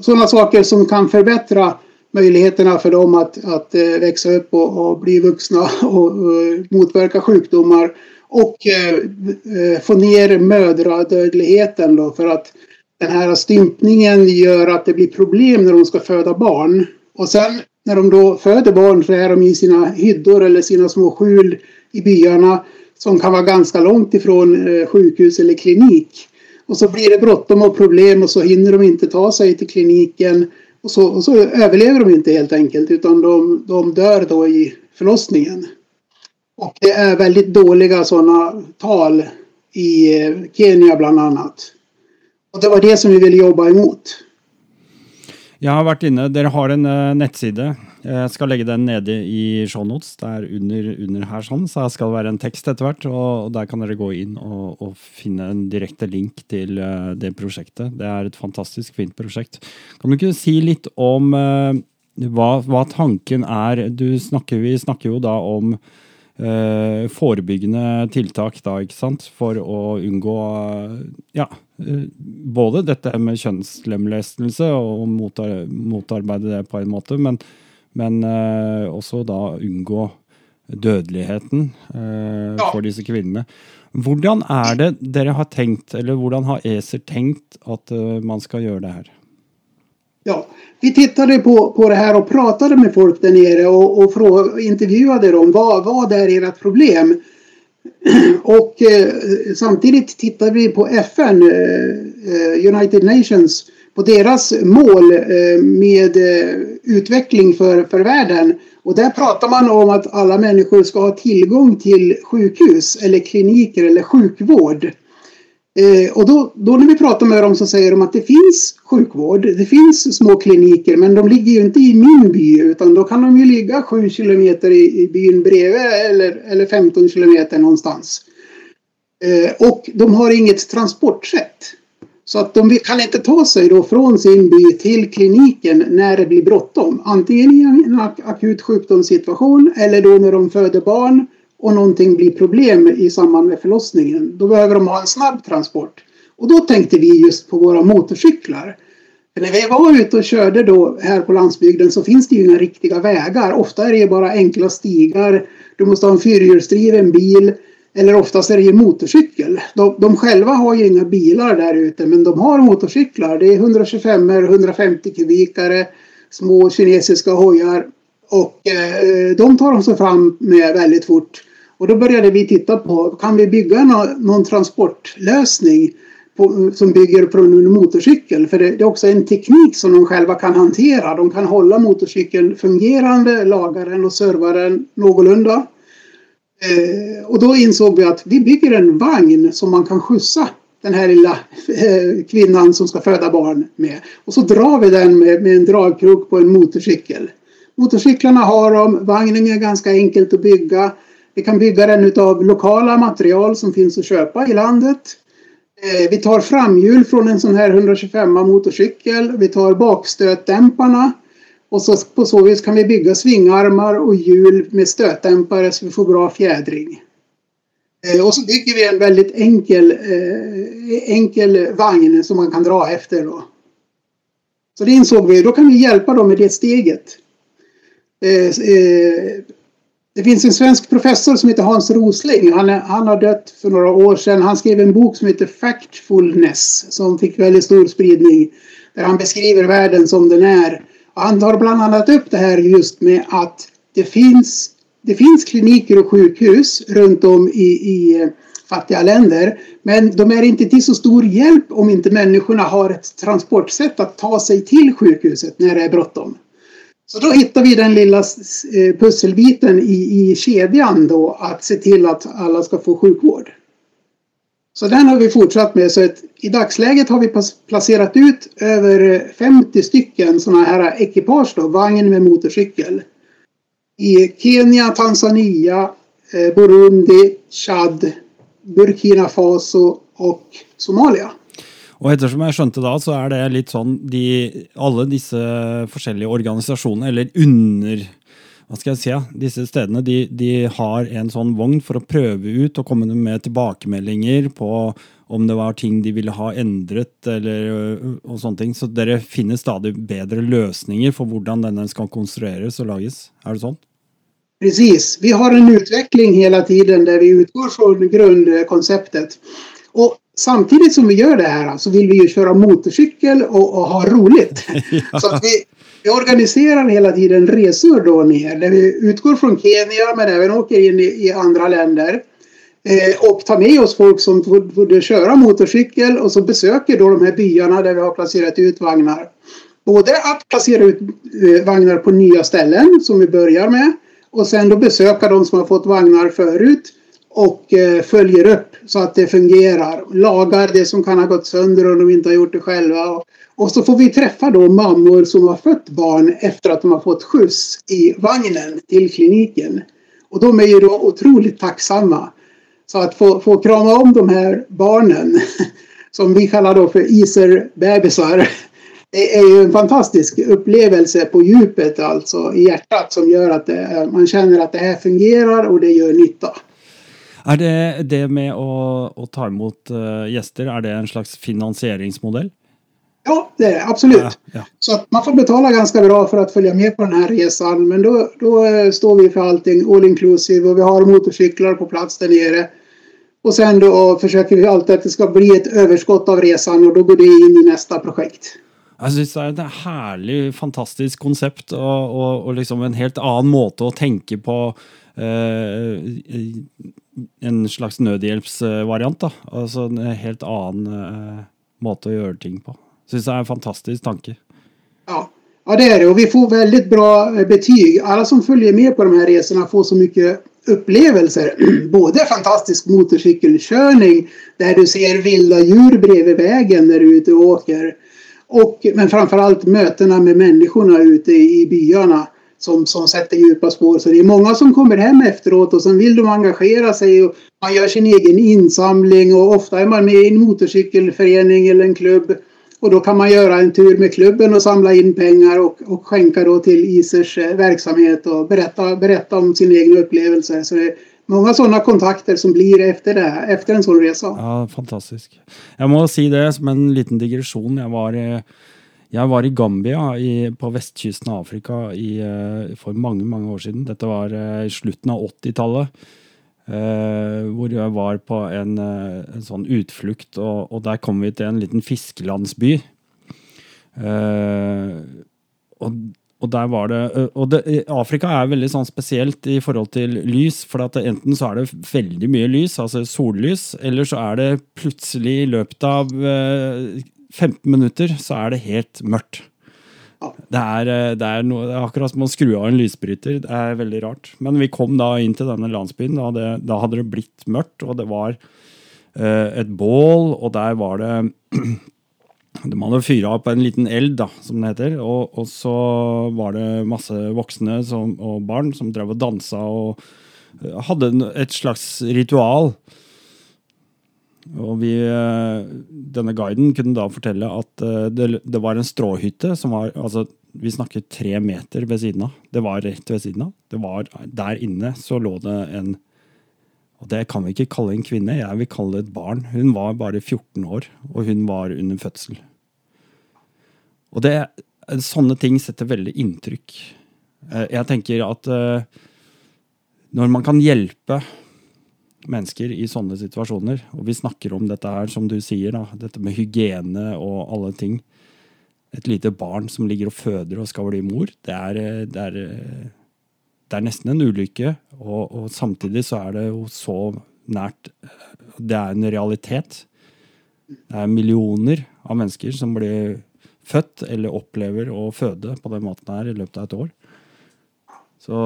S2: Sådana saker som kan förbättra möjligheterna för dem att, att eh, växa upp och, och bli vuxna och, och eh, motverka sjukdomar och eh, eh, få ner mödradödligheten då för att den här stympningen gör att det blir problem när de ska föda barn. Och sen när de då föder barn så är de i sina hyddor eller sina små skjul i byarna som kan vara ganska långt ifrån eh, sjukhus eller klinik. Och så blir det bråttom och problem och så hinner de inte ta sig till kliniken. Och så, och så överlever de inte helt enkelt utan de, de dör då i förlossningen. Och det är väldigt dåliga sådana tal i eh, Kenya bland annat. Och det var det som vi ville jobba emot.
S1: Jag har varit inne, dere har en uh, nettside. Jag ska lägga den nede i shownotes, där under, under här sånn, så ska det vara en text etter hvert, og, og der kan dere gå in och og finne en direkte link till uh, eh, det projektet. Det är ett fantastiskt fint projekt. Kan du inte säga lite om eh, uh, vad, vad tanken är? Du snakker, vi snackar ju då om eh, forebyggende tiltak da, ikke sant? for å unngå ja, eh, både dette med kjønnslemlestelse og motar motarbeide det på en måte, men, men eh, også da unngå dødeligheten eh, ja. for disse kvinnene. Hvordan er det dere har tenkt, eller hvordan har ESER tenkt at uh, man skal gjøre det her?
S2: Ja, vi tittade på, på det här och pratade med folk där nere och, och frå, intervjuade dem. Vad, vad är ert problem? Och eh, samtidigt tittade vi på FN, eh, United Nations, på deras mål eh, med eh, utveckling för, för världen. Och där pratar man om att alla människor ska ha tillgång till sjukhus eller kliniker eller sjukvård. Eh, och då, då när vi pratar med dem så säger de att det finns sjukvård, det finns små kliniker men de ligger ju inte i min by utan då kan de ju ligga 7 kilometer i, i byn bredvid eller, eller 15 kilometer någonstans. Eh, och de har inget transportsätt. Så att de kan inte ta sig då från sin by till kliniken när det blir bråttom. Antingen i en akut sjukdomssituation eller då när de föder barn och någonting blir problem i samband med förlossningen, då behöver de ha en snabb transport. Och då tänkte vi just på våra motorcyklar. För när vi var ute och körde då här på landsbygden så finns det ju inga riktiga vägar. Ofta är det bara enkla stigar. Du måste ha en fyrhjulsdriven bil. Eller oftast är det ju motorcykel. De, de själva har ju inga bilar där ute men de har motorcyklar. Det är 125 150 kubikare, små kinesiska hojar. Och eh, de tar de sig fram med väldigt fort. Och då började vi titta på, kan vi bygga någon, någon transportlösning på, som bygger på en motorcykel? För det, det, är också en teknik som de själva kan hantera. De kan hålla motorcykeln fungerande, laga den och serva den någorlunda. Eh, och då insåg vi att vi bygger en vagn som man kan skjutsa den här lilla eh, kvinnan som ska föda barn med. Och så drar vi den med, med en dragkrok på en motorcykel. Motorcyklarna har de, vagnen är ganska enkelt att bygga. Vi kan bygga den av lokala material som finns att köpa i landet. Eh, vi tar framhjul från en sån här 125 motorcykel. Vi tar bakstötdämparna. Och så på så vis kan vi bygga svingarmar och hjul med stötdämpare så vi får bra fjädring. Eh, och så bygger vi en väldigt enkel, eh, enkel vagn som man kan dra efter. Då. Så det insåg vi, då kan vi hjälpa dem med det steget. Det finns en svensk professor som heter Hans Rosling. Han, är, han har dött för några år sedan. Han skrev en bok som heter Factfulness som fick väldigt stor spridning. Där han beskriver världen som den är. Och han tar bland annat upp det här just med att det finns, det finns kliniker och sjukhus runt om i, i eh, fattiga länder. Men de är inte till så stor hjälp om inte människorna har ett transportsätt att ta sig till sjukhuset när det är bråttom. Så då hittar vi den lilla eh, pusselbiten i, i kedjan då att se till att alla ska få sjukvård. Så den har vi fortsatt med. Så att I dagsläget har vi placerat ut över 50 stycken sådana här ekipage, då, vagn med motorcykel. I Kenya, Tanzania, eh, Burundi, Chad, Burkina Faso och Somalia.
S1: Og ettersom jeg skjønte da, så er det litt sånn de, Alle disse forskjellige organisasjonene, eller under hva skal jeg si, ja, disse stedene de, de, har en sånn vogn for å prøve ut og komme med tilbakemeldinger på om det var ting de ville ha endret, eller, og sånne ting. Så dere finner stadig bedre løsninger for hvordan denne skal konstrueres og lages? Er det sånn?
S2: Precis. Vi har en utveckling hela tiden där vi utgår från grundkonceptet. Och samtidigt som vi gör det här så vill vi ju köra motorcykel och, och ha roligt. ja. Så att vi, vi organiserar hela tiden resor då ner där vi utgår från Kenya men även åker in i, i andra länder. Eh, och tar med oss folk som får köra motorcykel och så besöker då de här byarna där vi har placerat ut vagnar. Både att placera ut eh, vagnar på nya ställen som vi börjar med och sen då besöka de som har fått vagnar förut och eh, följer upp så att det fungerar. Lagar det som kan ha gått sönder om de inte har gjort det själva. Och, och så får vi träffa då mammor som har fött barn efter att de har fått skjuts i vagnen till kliniken. Och de är ju då otroligt tacksamma. Så att få, få krama om de här barnen som vi kallar då för iserbebisar det är ju en fantastisk upplevelse på djupet, alltså i hjärtat, som gör att det, man känner att det här fungerar och det gör nytta.
S1: Är det det med att, att ta emot uh, gäster, är det en slags finansieringsmodell?
S2: Ja, det är det absolut. Ja, ja. Så att man får betala ganska bra för att följa med på den här resan. Men då, då eh, står vi för allting all inclusive och vi har motorcyklar på plats där nere. Och sen då försöker vi alltid att det ska bli ett överskott av resan och då går det in i nästa projekt.
S1: Jeg syns det er et herlig, fantastisk konsept, og, og, og, liksom en helt annen måte å tenke på eh, en slags nødhjelpsvariant. da. Altså en helt annen eh, måte å gjøre ting på. Syns det er en fantastisk tanke.
S2: Ja. ja, det är det. Och vi får väldigt bra eh, betyg. Alla som följer med på de här resorna får så mycket upplevelser. Både fantastisk motorcykelkörning där du ser vilda djur bredvid vägen när du är ute och åker. Och, men framförallt mötena med människorna ute i byarna som, som sätter djupa spår. Så det är många som kommer hem efteråt och sen vill de engagera sig och man gör sin egen insamling och ofta är man med i en motorcykelförening eller en klubb. Och då kan man göra en tur med klubben och samla in pengar och, och skänka då till Isers eh, verksamhet och berätta, berätta om sin egen upplevelse. Så det, många sådana kontakter som blir efter, det, efter en sån resa.
S1: Ja, fantastisk. Jag måste säga det som en liten digression. Jag var, eh, jag var i Gambia i, på västkusten av Afrika i, eh, for för många, många år sedan. Dette var eh, i slutet av 80-talet. Eh, hvor jag var på en, en sånn utflukt, och, og, där kom vi till en liten fiskelandsby. Eh, og, og der var det, og det, Afrika er veldig sånn spesielt i forhold til lys. For at enten så er det veldig mye lys, altså sollys, eller så er det plutselig i løpet av 15 minutter så er det helt mørkt. Det er, det er, noe, det er akkurat som å skru av en lysbryter. Det er veldig rart. Men vi kom da inn til denne landsbyen. Da, det, da hadde det blitt mørkt, og det var uh, et bål, og der var det de hadde fyra på en liten eld, da, som det heter. Og, og så var det masse voksne som, og barn som drev og dansa og eh, hadde et slags ritual. Og vi, eh, denne guiden kunne da fortelle at eh, det, det var en stråhytte som var altså, Vi snakket tre meter ved siden av. Det var rett ved siden av. Det var, der inne så lå det en og det kan vi ikke kalle en kvinne, jeg vil kalle det et barn. Hun var bare 14 år, og hun var under fødsel. Og det, sånne ting setter veldig inntrykk. Eh, jeg tenker at når man kan hjelpe mennesker i sånne situasjoner, og vi snakker om dette her, som du sier, da, dette med hygiene og alle ting Et lite barn som ligger og føder og skal bli mor, det er, det er det er nesten en ulykke, og, og, samtidig så er det jo så nært Det er en realitet. Det er millioner av mennesker som blir født eller opplever å føde på den måten her i løpet av et år. Så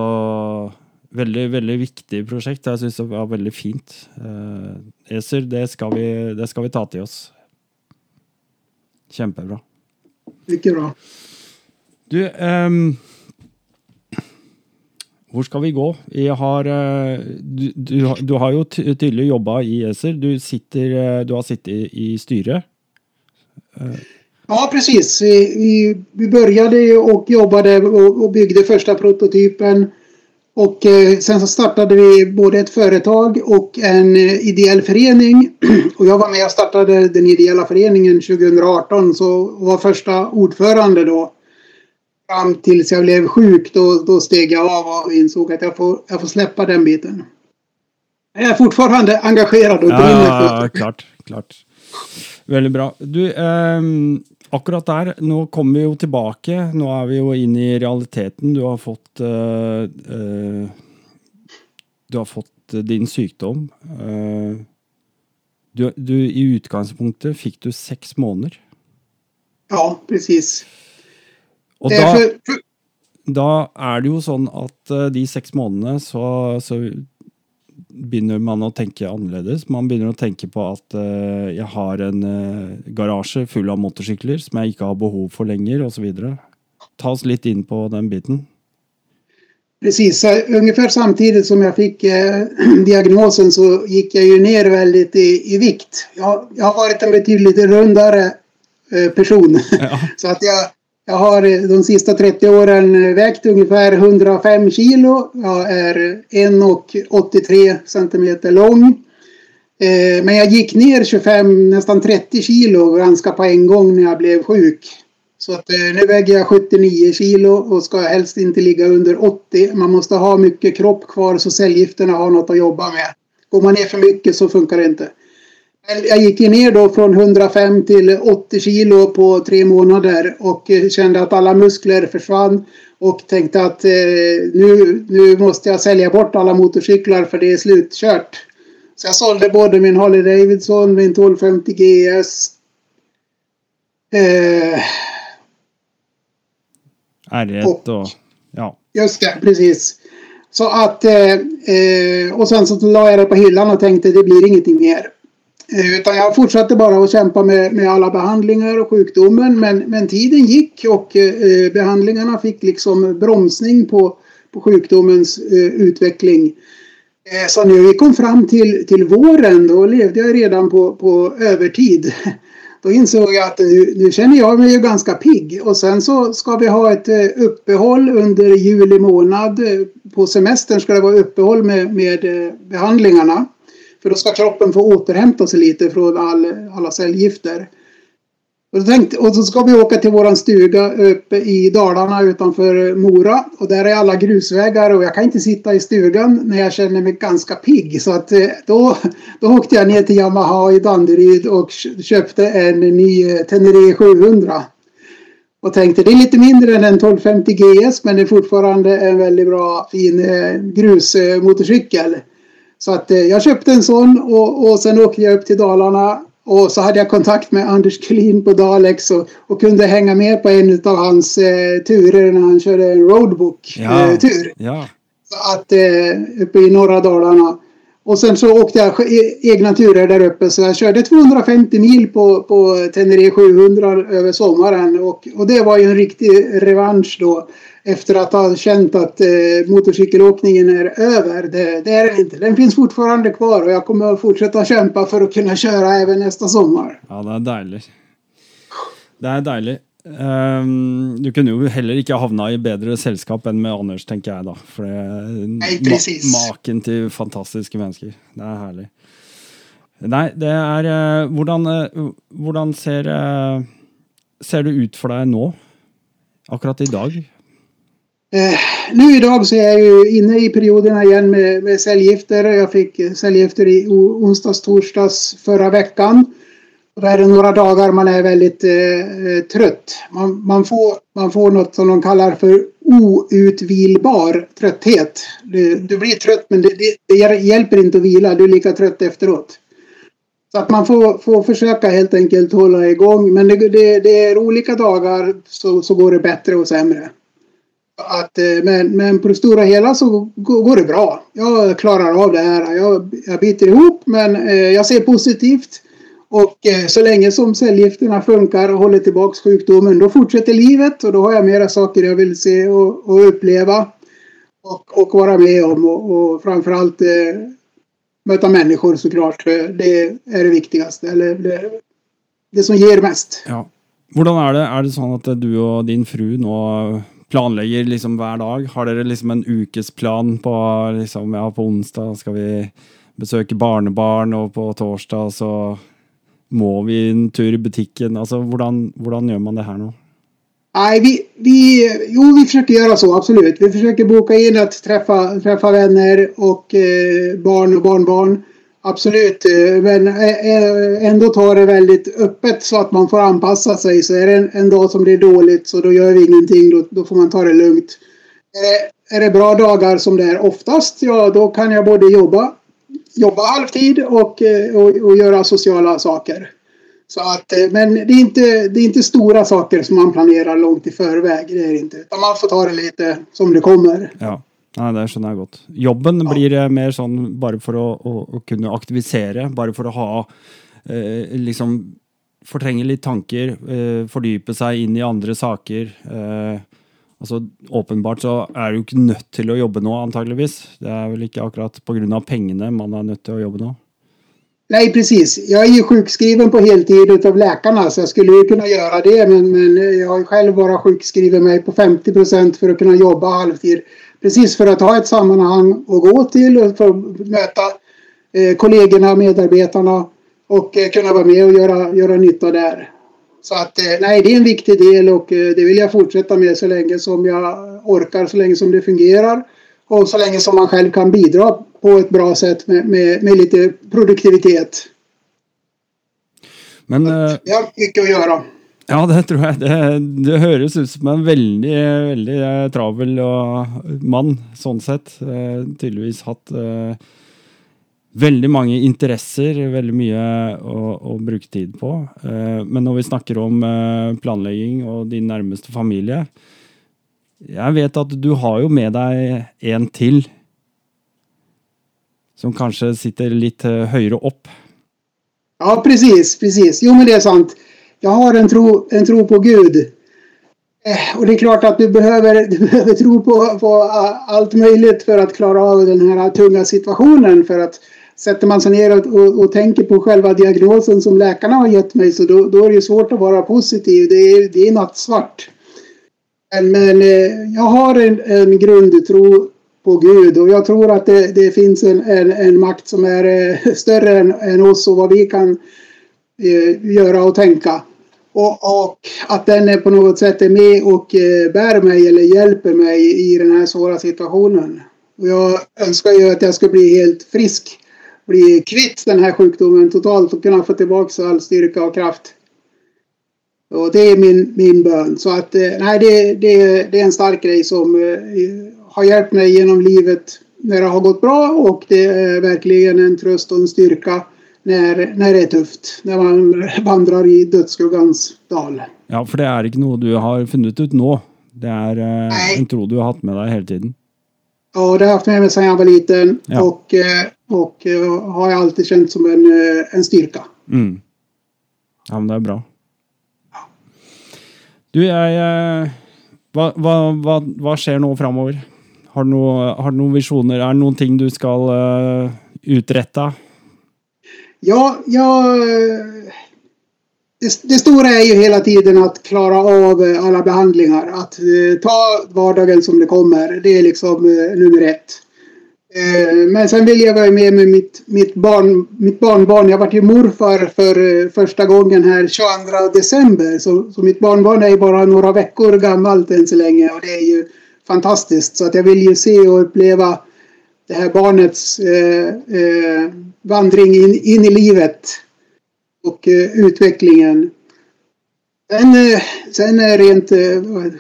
S1: veldig, veldig viktig prosjekt. Jeg syns det var veldig fint. Uh, ESER, det skal, vi, det skal vi ta til oss. Kjempebra.
S2: Ikke bra.
S1: Du, um, hvor skal vi gå? Har, eh, du, du, du, har jo tydelig jobba i ESER. Du, sitter, eh, du har sittet i styret.
S2: Ja, precis. Vi, vi började och jobbade och byggde första prototypen. Och eh, sen så startade vi både ett företag och en eh, ideell förening. Och jag var med och startade den ideella föreningen 2018 så var första ordförande då. Fram tills jag blev sjuk då, då steg jag av och insåg att jag får, jag får släppa den biten. Jag är fortfarande engagerad och brinner
S1: ja, för det. Klart, klart. Väldigt bra. Du, um, akkurat der, nå kommer vi jo tilbake. Nå er vi jo inne i realiteten. Du har fått uh, uh, Du har fått din sykdom. Uh, du, du, I utgangspunktet fikk du seks måneder.
S2: Ja, precis.
S1: Og da, da er det jo sånn at de seks månedene så, så begynner man å tenke annerledes. Man begynner å tenke på at uh, jeg har en uh, garasje full av motorsykler som jeg ikke har behov for lenger, osv. Ta oss litt in på den biten.
S2: Precis, ungefär samtidigt som jag fick eh, diagnosen så gick jag ju ner väldigt i, i vikt. Jag, jag har varit en betydligt rundare eh, person. Ja. så att jag, jag har eh, de sista 30 åren eh, vägt ungefär 105 kilo. Jag är 1,83 centimeter lång. Eh, men jag gick ner 25, nästan 30 kilo ganska på en gång när jag blev sjuk. Så att nu väger jag 79 kilo och ska helst inte ligga under 80. Man måste ha mycket kropp kvar så cellgifterna har något att jobba med. Går man ner för mycket så funkar det inte. Jag gick ner då från 105 till 80 kilo på tre månader och eh, kände att alla muskler försvann och tänkte att eh, nu, nu måste jag sälja bort alla motorcyklar för det är slutkört. Så jag sålde både min Harley Davidson, min 1250 GS. Eh,
S1: R1 och, och, ja.
S2: Just det, precis. Så att eh, eh, och sen så la jag det på hyllan och tänkte det blir ingenting mer. Utan jag fortsatte bara att kämpa med, med alla behandlingar och sjukdomen. Men, men tiden gick och eh, behandlingarna fick liksom bromsning på, på sjukdomens eh, utveckling. Eh, så när vi kom fram till, till våren då levde jag redan på, på övertid. Då insåg jag att nu, nu känner jag mig ju ganska pigg. Och sen så ska vi ha ett eh, uppehåll under juli månad. Eh, på semestern ska det vara uppehåll med, med eh, behandlingarna. För då ska kroppen få återhämta sig lite från all, alla cellgifter. Och, tänkte, och så ska vi åka till våran stuga uppe i Dalarna utanför Mora. Och där är alla grusvägar och jag kan inte sitta i stugan när jag känner mig ganska pigg. Så att eh, då, då åkte jag ner till Yamaha i Danderyd och köpte en ny eh, Tenere 700. Och tänkte det är lite mindre än en 1250 GS men det är fortfarande en väldigt bra fin eh, grusmotorcykel. Så att eh, jag köpte en sån och, och sen åkte jag upp till Dalarna och så hade jag kontakt med Anders Kulin på Dalex och, och kunde hänga med på en av hans eh, turer när han körde en roadbook-tur.
S1: Ja, ja.
S2: Så att eh, uppe i norra Dalarna. Och sen så åkte jag e-, egna turer där uppe så jag körde 250 mil på, på Tenere 700 över sommaren och, och det var ju en riktig revansch då efter att ha känt att eh, motorcykelåkningen är över. Det, det, är den inte. Den finns fortfarande kvar och jag kommer att fortsätta kämpa för att kunna köra även nästa sommar.
S1: Ja, det är dejligt. Det är dejligt. Um, du kunde ju heller inte havna i bättre sällskap än med Anders, tänker jag då. För
S2: Nej, precis.
S1: Ma maken till fantastiska människor. Det är härligt. Nej, det är... Uh, hvordan, uh, ser, uh, ser det ut för dig nu? Akkurat idag?
S2: Eh, nu idag så är jag ju inne i perioderna igen med, med cellgifter. Jag fick cellgifter i onsdags, torsdags förra veckan. Och då är det några dagar man är väldigt eh, eh, trött. Man, man, får, man får något som de kallar för outvilbar trötthet. Du, du blir trött men det, det, det, hjälper inte att vila. Du är lika trött efteråt. Så att man får, får försöka helt enkelt hålla igång. Men det, det, det är olika dagar så, så går det bättre och sämre. Att, eh, men, men på det stora hela så går det bra. Jag klarar av det här. Jag, jag biter ihop men eh, jag ser positivt. Och eh, så länge som cellgifterna funkar och håller tillbaks sjukdomen då fortsätter livet och då har jag mera saker jag vill se och, och uppleva. Och, och vara med om och, och framförallt eh, möta människor såklart. Det är det viktigaste. Eller det, det som ger mest.
S1: Ja. Hur är det? Är det så att du och din fru nu planlägger liksom hver dag? Har dere liksom en ukesplan på liksom, ja, på onsdag Ska vi besöka barnebarn, och på torsdag så må vi en tur i butiken? Alltså, hvordan, hvordan man det här nu?
S2: Nej, vi, vi, jo, vi försöker göra så, absolut. Vi försöker boka in att träffa, träffa vänner och eh, barn och barnbarn. Absolut, eh, men eh, eh, ändå tar det väldigt öppet så att man får anpassa sig. Så är det en, en dag som det är dåligt så då gör vi ingenting, då, då får man ta det lugnt. Är det, är det bra dagar som det är oftast, ja då kan jag både jobba, jobba halvtid och, eh, och, och göra sociala saker. Så att, men det är, inte, det är inte stora saker som man planerar långt i förväg. Det är det inte. Utan man får ta det lite som det kommer.
S1: Ja. Nei, det skjønner jeg godt. Jobben ja. blir mer sånn bare for å, å, å, kunne aktivisere, bare for å ha eh, liksom Fortrenge litt tanker, eh, fordype seg inn i andre saker. Eh, altså, Åpenbart så er du ikke nødt til å jobbe nå, antageligvis. Det er vel ikke akkurat pga. pengene man er nødt till att jobba nu?
S2: Nej, precis. Jag är ju sjukskriven på heltid av läkarna så jag skulle ju kunna göra det men, men jag har själv bara sjukskriven mig på 50 procent för att kunna jobba halvtid. Precis för att ha ett sammanhang att gå till och få möta eh, kollegorna, medarbetarna och eh, kunna vara med och göra, göra nytta där. Så att eh, nej, det är en viktig del och eh, det vill jag fortsätta med så länge som jag orkar, så länge som det fungerar och så länge som man själv kan bidra på ett bra sätt med, med, med lite produktivitet.
S1: Men,
S2: att, jag har mycket att göra.
S1: Ja, det tror jeg. Det, det høres ut som en veldig, veldig eh, travel eh, mann, sånn sett. Eh, tydeligvis hatt eh, veldig mange interesser, veldig mye å, å, bruke tid på. Men når vi snakker om eh, planlegging og din nærmeste familie Jeg vet at du har jo med deg en til som kanske sitter lite eh, högre upp.
S2: Ja, precis, precis. Jo, men det är sant jag har en tro, en tro på Gud. Eh, och det är klart att du behöver, du behöver tro på, på allt möjligt för att klara av den här tunga situationen. För att sätter man sig ner och, och, och, tänker på själva diagnosen som läkarna har gett mig så då, då är det svårt att vara positiv. Det är, det är nattsvart. Men, men eh, jag har en, en grundtro på Gud och jag tror att det, det finns en, en, en, makt som är eh, större än, än oss och vad vi kan Eh, göra och tänka. Och, och, att den är på något sätt är med och eh, bär mig eller hjälper mig i den här svåra situationen. Och jag önskar ju att jag ska bli helt frisk. Bli kvitt den här sjukdomen totalt och kunna få tillbaka all styrka och kraft. Och det är min, min bön. Så att eh, nej, det, det, det är en stark grej som eh, har hjälpt mig genom livet när det har gått bra och det är verkligen en tröst och en styrka när, när det är tufft. När man vandrar i dödsskuggans dal.
S1: Ja, för det är inte något du har funnit ut nu. Det är eh, en tro du har haft med dig hela tiden.
S2: Ja, det har jag haft med mig sedan jag var liten ja. och, eh, och eh, har jag alltid känt som en, en styrka.
S1: Mm. Ja, men det är bra. Du, jag... Vad, vad, vad, vad sker nu framöver? Har du, no, har du några visioner? Är det någonting du ska uh, uträtta?
S2: Ja, ja det, det, stora är ju hela tiden att klara av eh, alla behandlingar. Att eh, ta vardagen som det kommer. Det är liksom eh, nummer ett. Eh, men sen vill jag vara med med mitt, mitt, barn, mitt barnbarn. Jag vart ju morfar för eh, första gången här 22 december. Så, så mitt barnbarn är ju bara några veckor gammalt än så länge. Och det är ju fantastiskt. Så att jag vill ju se och uppleva det här barnets eh, eh, vandring in, in, i livet och eh, utvecklingen. Sen, eh, sen rent eh,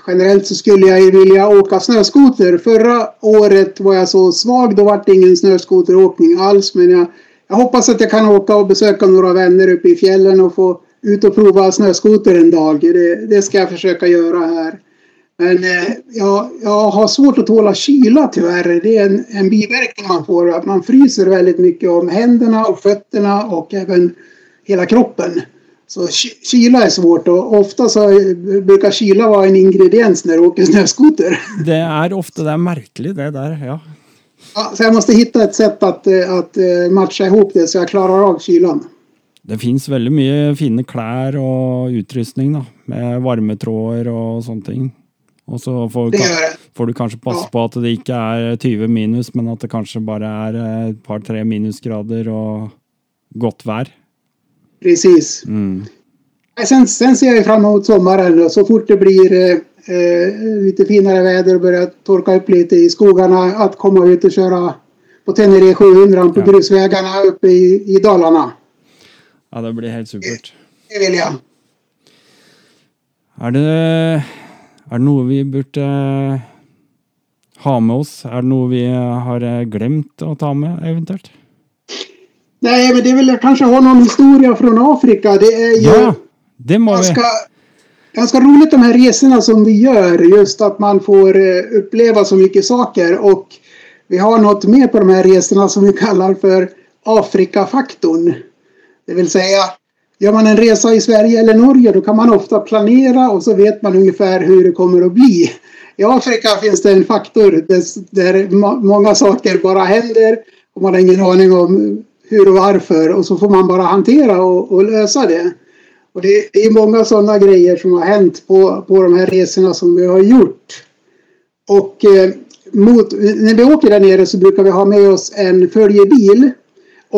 S2: generellt så skulle jag vilja åka snöskoter. Förra året var jag så svag, då var det ingen snöskoteråkning alls. Men jag, jag hoppas att jag kan åka och besöka några vänner uppe i fjällen och få ut och prova snöskoter en dag. Det, det ska jag försöka göra här. Men eh, jag, jag har svårt att tåla kyla tyvärr. Det är en, en biverkning man får. Att man fryser väldigt mycket om händerna och fötterna och även hela kroppen. Så kyla är svårt och ofta så brukar kyla vara en ingrediens när du åker snöskoter.
S1: Det är ofta det är märkligt det där, ja.
S2: ja. Så jag måste hitta ett sätt att, att matcha ihop det så jag klarar av kylan.
S1: Det fins veldig mye fine klær og utrustning, da. Med varmetråder og sånne Og så får,
S2: Det det.
S1: får du kanskje passe
S2: Ja.
S1: på at det ikke er 20 minus, men at det kanskje bare er et par-tre minusgrader og godt vær.
S2: Precis.
S1: Mm.
S2: Sen, sen ser jag fram emot sommaren och så fort det blir eh, eh, lite finare väder och börjar torka upp lite i skogarna att komma ut och köra på Tenere 700 på
S1: Ja.
S2: grusvägarna uppe i, i Dalarna.
S1: Ja, det blir helt supert.
S2: Det vill jag.
S1: Er det, er det noe vi burde ha med oss? Er det noe vi har glemt å ta med, eventuelt?
S2: Nej, men det är väl kanske ha någon historia från Afrika. Det är ju
S1: Ja, det må vi.
S2: ganska, ganska roligt de här resorna som vi gör. Just att man får eh, uppleva så mycket saker. Och vi har något mer på de här resorna som vi kallar för Afrikafaktorn. Det vill säga, gör man en resa i Sverige eller Norge då kan man ofta planera och så vet man ungefär hur det kommer att bli. I Afrika finns det en faktor där, många saker bara händer och man har ingen aning om hur och varför och så får man bara hantera och, och lösa det. Och det, det är många sådana grejer som har hänt på, på de här resorna som vi har gjort. Och eh, mot, när vi åker där nere så brukar vi ha med oss en följebil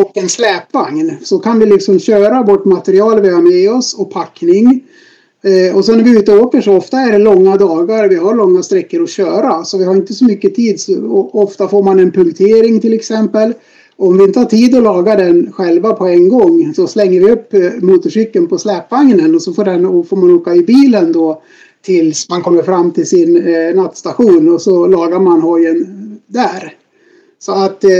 S2: och en släpvagn. Så kan vi liksom köra vårt material vi har med oss och packning. Eh, och sen när vi är ute och åker så ofta är det långa dagar. Vi har långa sträckor att köra. Så vi har inte så mycket tid. Så, och ofta får man en punktering till exempel. Om vi inte har tid att laga den själva på en gång så slänger vi upp eh, motorcykeln på släpvagnen och så får, den, och får man åka i bilen då tills man kommer fram till sin eh, nattstation och så lagar man hojen där. Så att eh,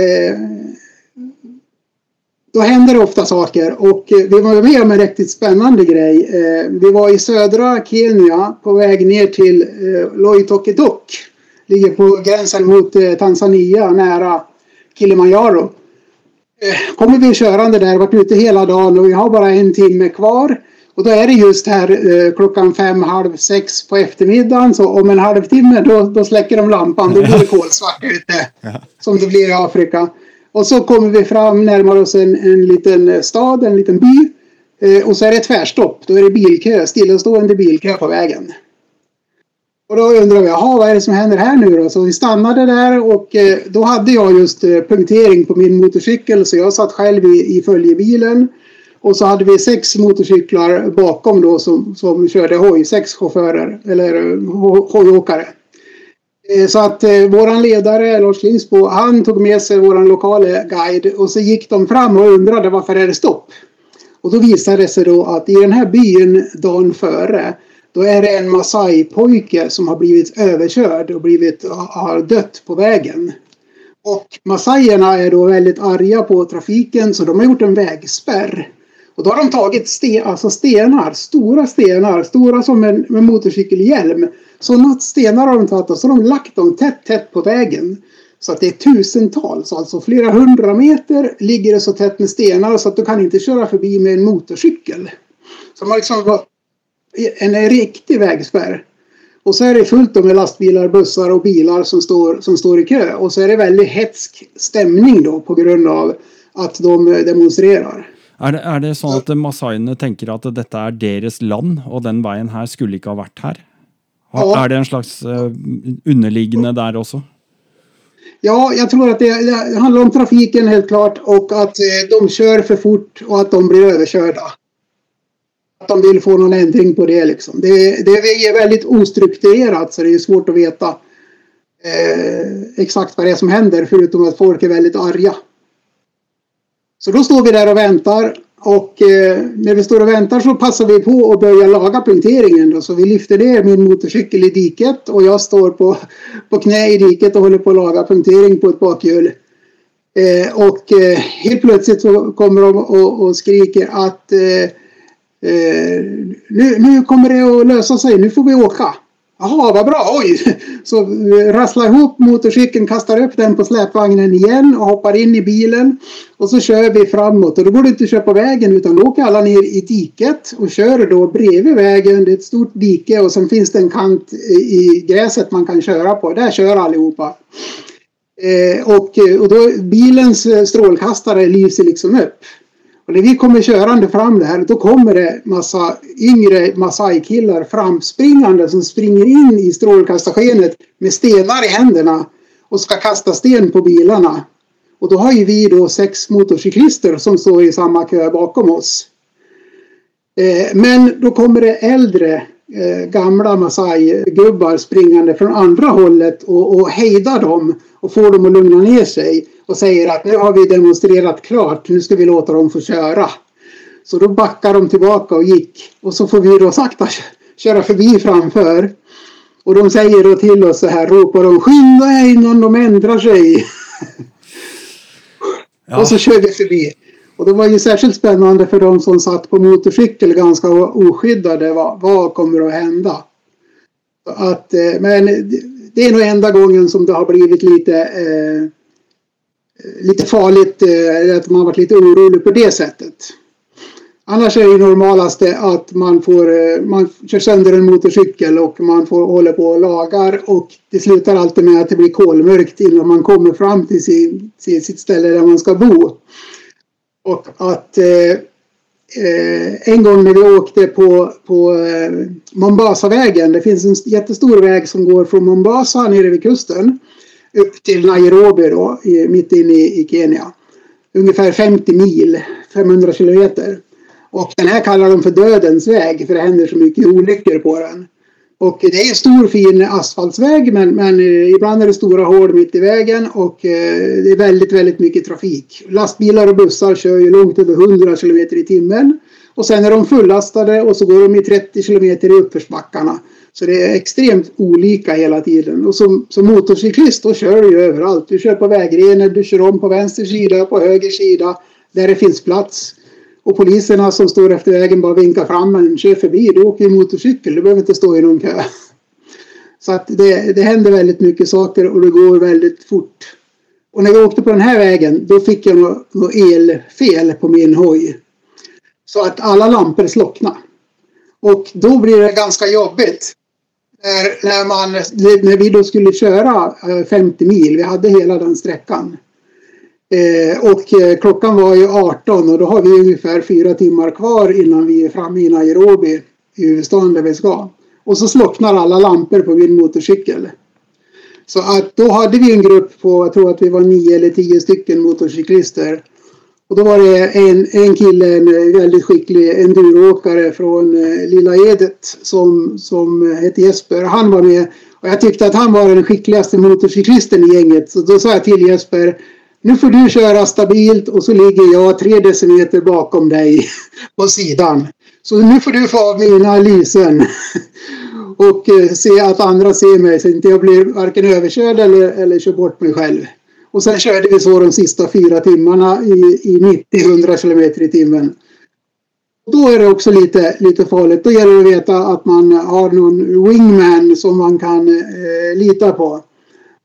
S2: då händer det ofta saker och eh, vi var med om en riktigt spännande grej. Eh, vi var i södra Kenya på väg ner till eh, Loitokedok. Ligger på gränsen mot Tanzania nära Kilimanjaro. Kommer vi körande där, varit ute hela dagen och vi har bara en timme kvar. Och då är det just här klockan fem, halv sex på eftermiddagen. Så om en halvtimme då, då släcker de lampan. Då blir det kolsvart ute. Som det blir i Afrika. Och så kommer vi fram, närmar oss en, en liten eh, stad, en liten by. Eh, och så är det tvärstopp. Då är det bilkö, stillastående bilkö på vägen. Och då undrar vi, jaha vad är det som händer här nu då? Så vi stannade där och eh, då hade jag just eh, punktering på min motorcykel så jag satt själv i, i följebilen. Och så hade vi sex motorcyklar bakom då som, som körde hoj, sex chaufförer eller eh, ho- hojåkare. Eh, så att eh, våran ledare Lars Linsbo, han tog med sig våran lokala guide och så gick de fram och undrade varför är det stopp? Och då visade det sig då att i den här byn dagen före då är det en Masai-pojke som har blivit överkörd och blivit, har dött på vägen. Och Masaierna är då väldigt arga på trafiken så de har gjort en vägspärr. Och då har de tagit sten, alltså stenar, stora stenar, stora som en, en motorcykelhjälm. Sådana stenar har de tagit och så har de lagt dem tätt, tätt på vägen. Så att det är tusentals, alltså flera hundra meter ligger det så tätt med stenar så att du kan inte köra förbi med en motorcykel. Så man har liksom var en riktig vägspärr. Och så är det fullt med lastbilar, bussar och bilar som står, som står i kö. Och så är det väldigt hetsk stämning då på grund av att de demonstrerar.
S1: Er det, er det sånn at masaiene tenker at dette er deres land, og den veien her skulle ikke ha vært her? Er det en slags eh, underliggende der også?
S2: Ja, jag tror att det, det handlar om trafiken helt klart och att eh, de kör för fort och att de blir överkörda. Att de vill få någon ändring på det liksom. Det, det är väldigt ostrukturerat så det är svårt att veta eh, exakt vad det är som händer förutom att folk är väldigt arga. Så då står vi där och väntar och eh, när vi står och väntar så passar vi på att börja laga punkteringen. Då. Så vi lyfter ner min motorcykel i diket och jag står på, på knä i diket och håller på att laga punktering på ett bakhjul. Eh, och eh, helt plötsligt så kommer de och, och skriker att eh, eh, nu, nu kommer det att lösa sig, nu får vi åka. Jaha, vad bra, oj! Så rasslar ihop motorcykeln, kastar upp den på släpvagnen igen och hoppar in i bilen. Och så kör vi framåt och då går det inte att köra på vägen utan då åker alla ner i diket och kör då bredvid vägen. Det är ett stort dike och sen finns det en kant i gräset man kan köra på. Där kör allihopa. Eh, och, och då bilens strålkastare lyser liksom upp. Och när vi kommer körande fram där, då kommer det massa yngre Masai-killar framspringande som springer in i strålkastarskenet med stenar i händerna och ska kasta sten på bilarna. Och då har ju vi då sex motorcyklister som står i samma kö bakom oss. Eh, men då kommer det äldre eh, gamla Masai-gubbar springande från andra hållet och, och hejdar dem och får dem att lugna ner sig och säger att nu har vi demonstrerat klart, nu ska vi låta dem få köra. Så då backar de tillbaka och gick och så får vi då sakta köra förbi framför. Och de säger då till oss så här, ropar de skynda er innan de ändrar sig. Ja. Och så kör vi förbi. Och det var ju särskilt spännande för de som satt på motorcykel ganska oskyddade. Vad, vad kommer att hända? Att, eh, men det är nog enda gången som det har blivit lite, eh, lite farligt, eh, att man varit lite orolig på det sättet. Annars är det normalaste att man får, eh, man kör sönder en motorcykel och man får hålla på och lagar och det slutar alltid med att det blir kolmörkt innan man kommer fram till sin, till sitt ställe där man ska bo. Och att eh, eh, en gång när vi åkte på, på eh, Mombasavägen, det finns en jättestor väg som går från Mombasa nere vid kusten upp till Nairobi då, i, mitt inne i, i Kenya. Ungefär 50 mil, 500 kilometer. Och den här kallar de för dödens väg för det händer så mycket olyckor på den. Och det är en stor fin asfaltsväg men, men eh, ibland är det stora hål mitt i vägen och eh, det är väldigt, väldigt mycket trafik. Lastbilar och bussar kör ju långt över 100 kilometer i timmen. Och sen är de fullastade och så går de i 30 kilometer i uppförsbackarna. Så det är extremt olika hela tiden. Och som, som motorcyklist då kör du ju överallt. Du kör på vägrenen, du kör om på vänster sida, på höger sida, där det finns plats. Och poliserna som står efter vägen bara vinkar fram en, kör förbi. Du åker ju motorcykel, du behöver inte stå i någon kö. Så att det, det händer väldigt mycket saker och det går väldigt fort. Och när vi åkte på den här vägen då fick jag något, något elfel på min hoj. Så att alla lampor slocknade. Och då blir det ganska jobbigt. När, när, man, när vi då skulle köra eh, 50 mil, vi hade hela den sträckan. Eh, och eh, klockan var ju 18 och då har vi ungefär fyra timmar kvar innan vi är framme i Nairobi i huvudstaden där vi ska. Och så slocknar alla lampor på min motorcykel. Så att då hade vi en grupp på, jag tror att vi var nio eller tio stycken motorcyklister. Och då var det en, en kille, en väldigt skicklig enduroåkare från eh, Lilla Edet som, som hette Jesper. Han var med och jag tyckte att han var den skickligaste motorcyklisten i gänget. Så då sa jag till Jesper nu får du köra stabilt och så ligger jag tre decimeter bakom dig på sidan. Så nu får du få av mina lysen och eh, se att andra ser mig så inte jag blir varken överkörd eller, eller kör bort mig själv. Och sen körde vi så de sista fyra timmarna i, i 90-100 km i timmen. Då är det också lite, lite farligt. Då gäller det att veta att man har någon wingman som man kan eh, lita på.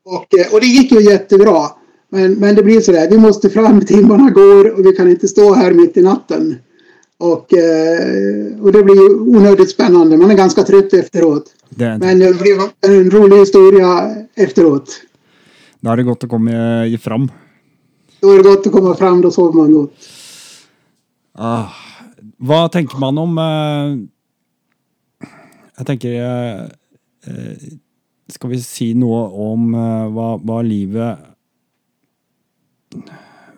S2: Och, eh, och det gick ju jättebra. Men, men det blir sådär, vi måste fram, timmarna går och vi kan inte stå här mitt i natten. Och, eh, och det blir onödigt spännande. Man är ganska trött efteråt. Det Men det blir en rolig historia efteråt.
S1: Då är det gott att komma fram.
S2: Då är det gott att komma fram, då sover man gott.
S1: Ah, vad tänker man om... Eh, jag tänker... Eh, eh ska vi säga något om eh, vad, vad livet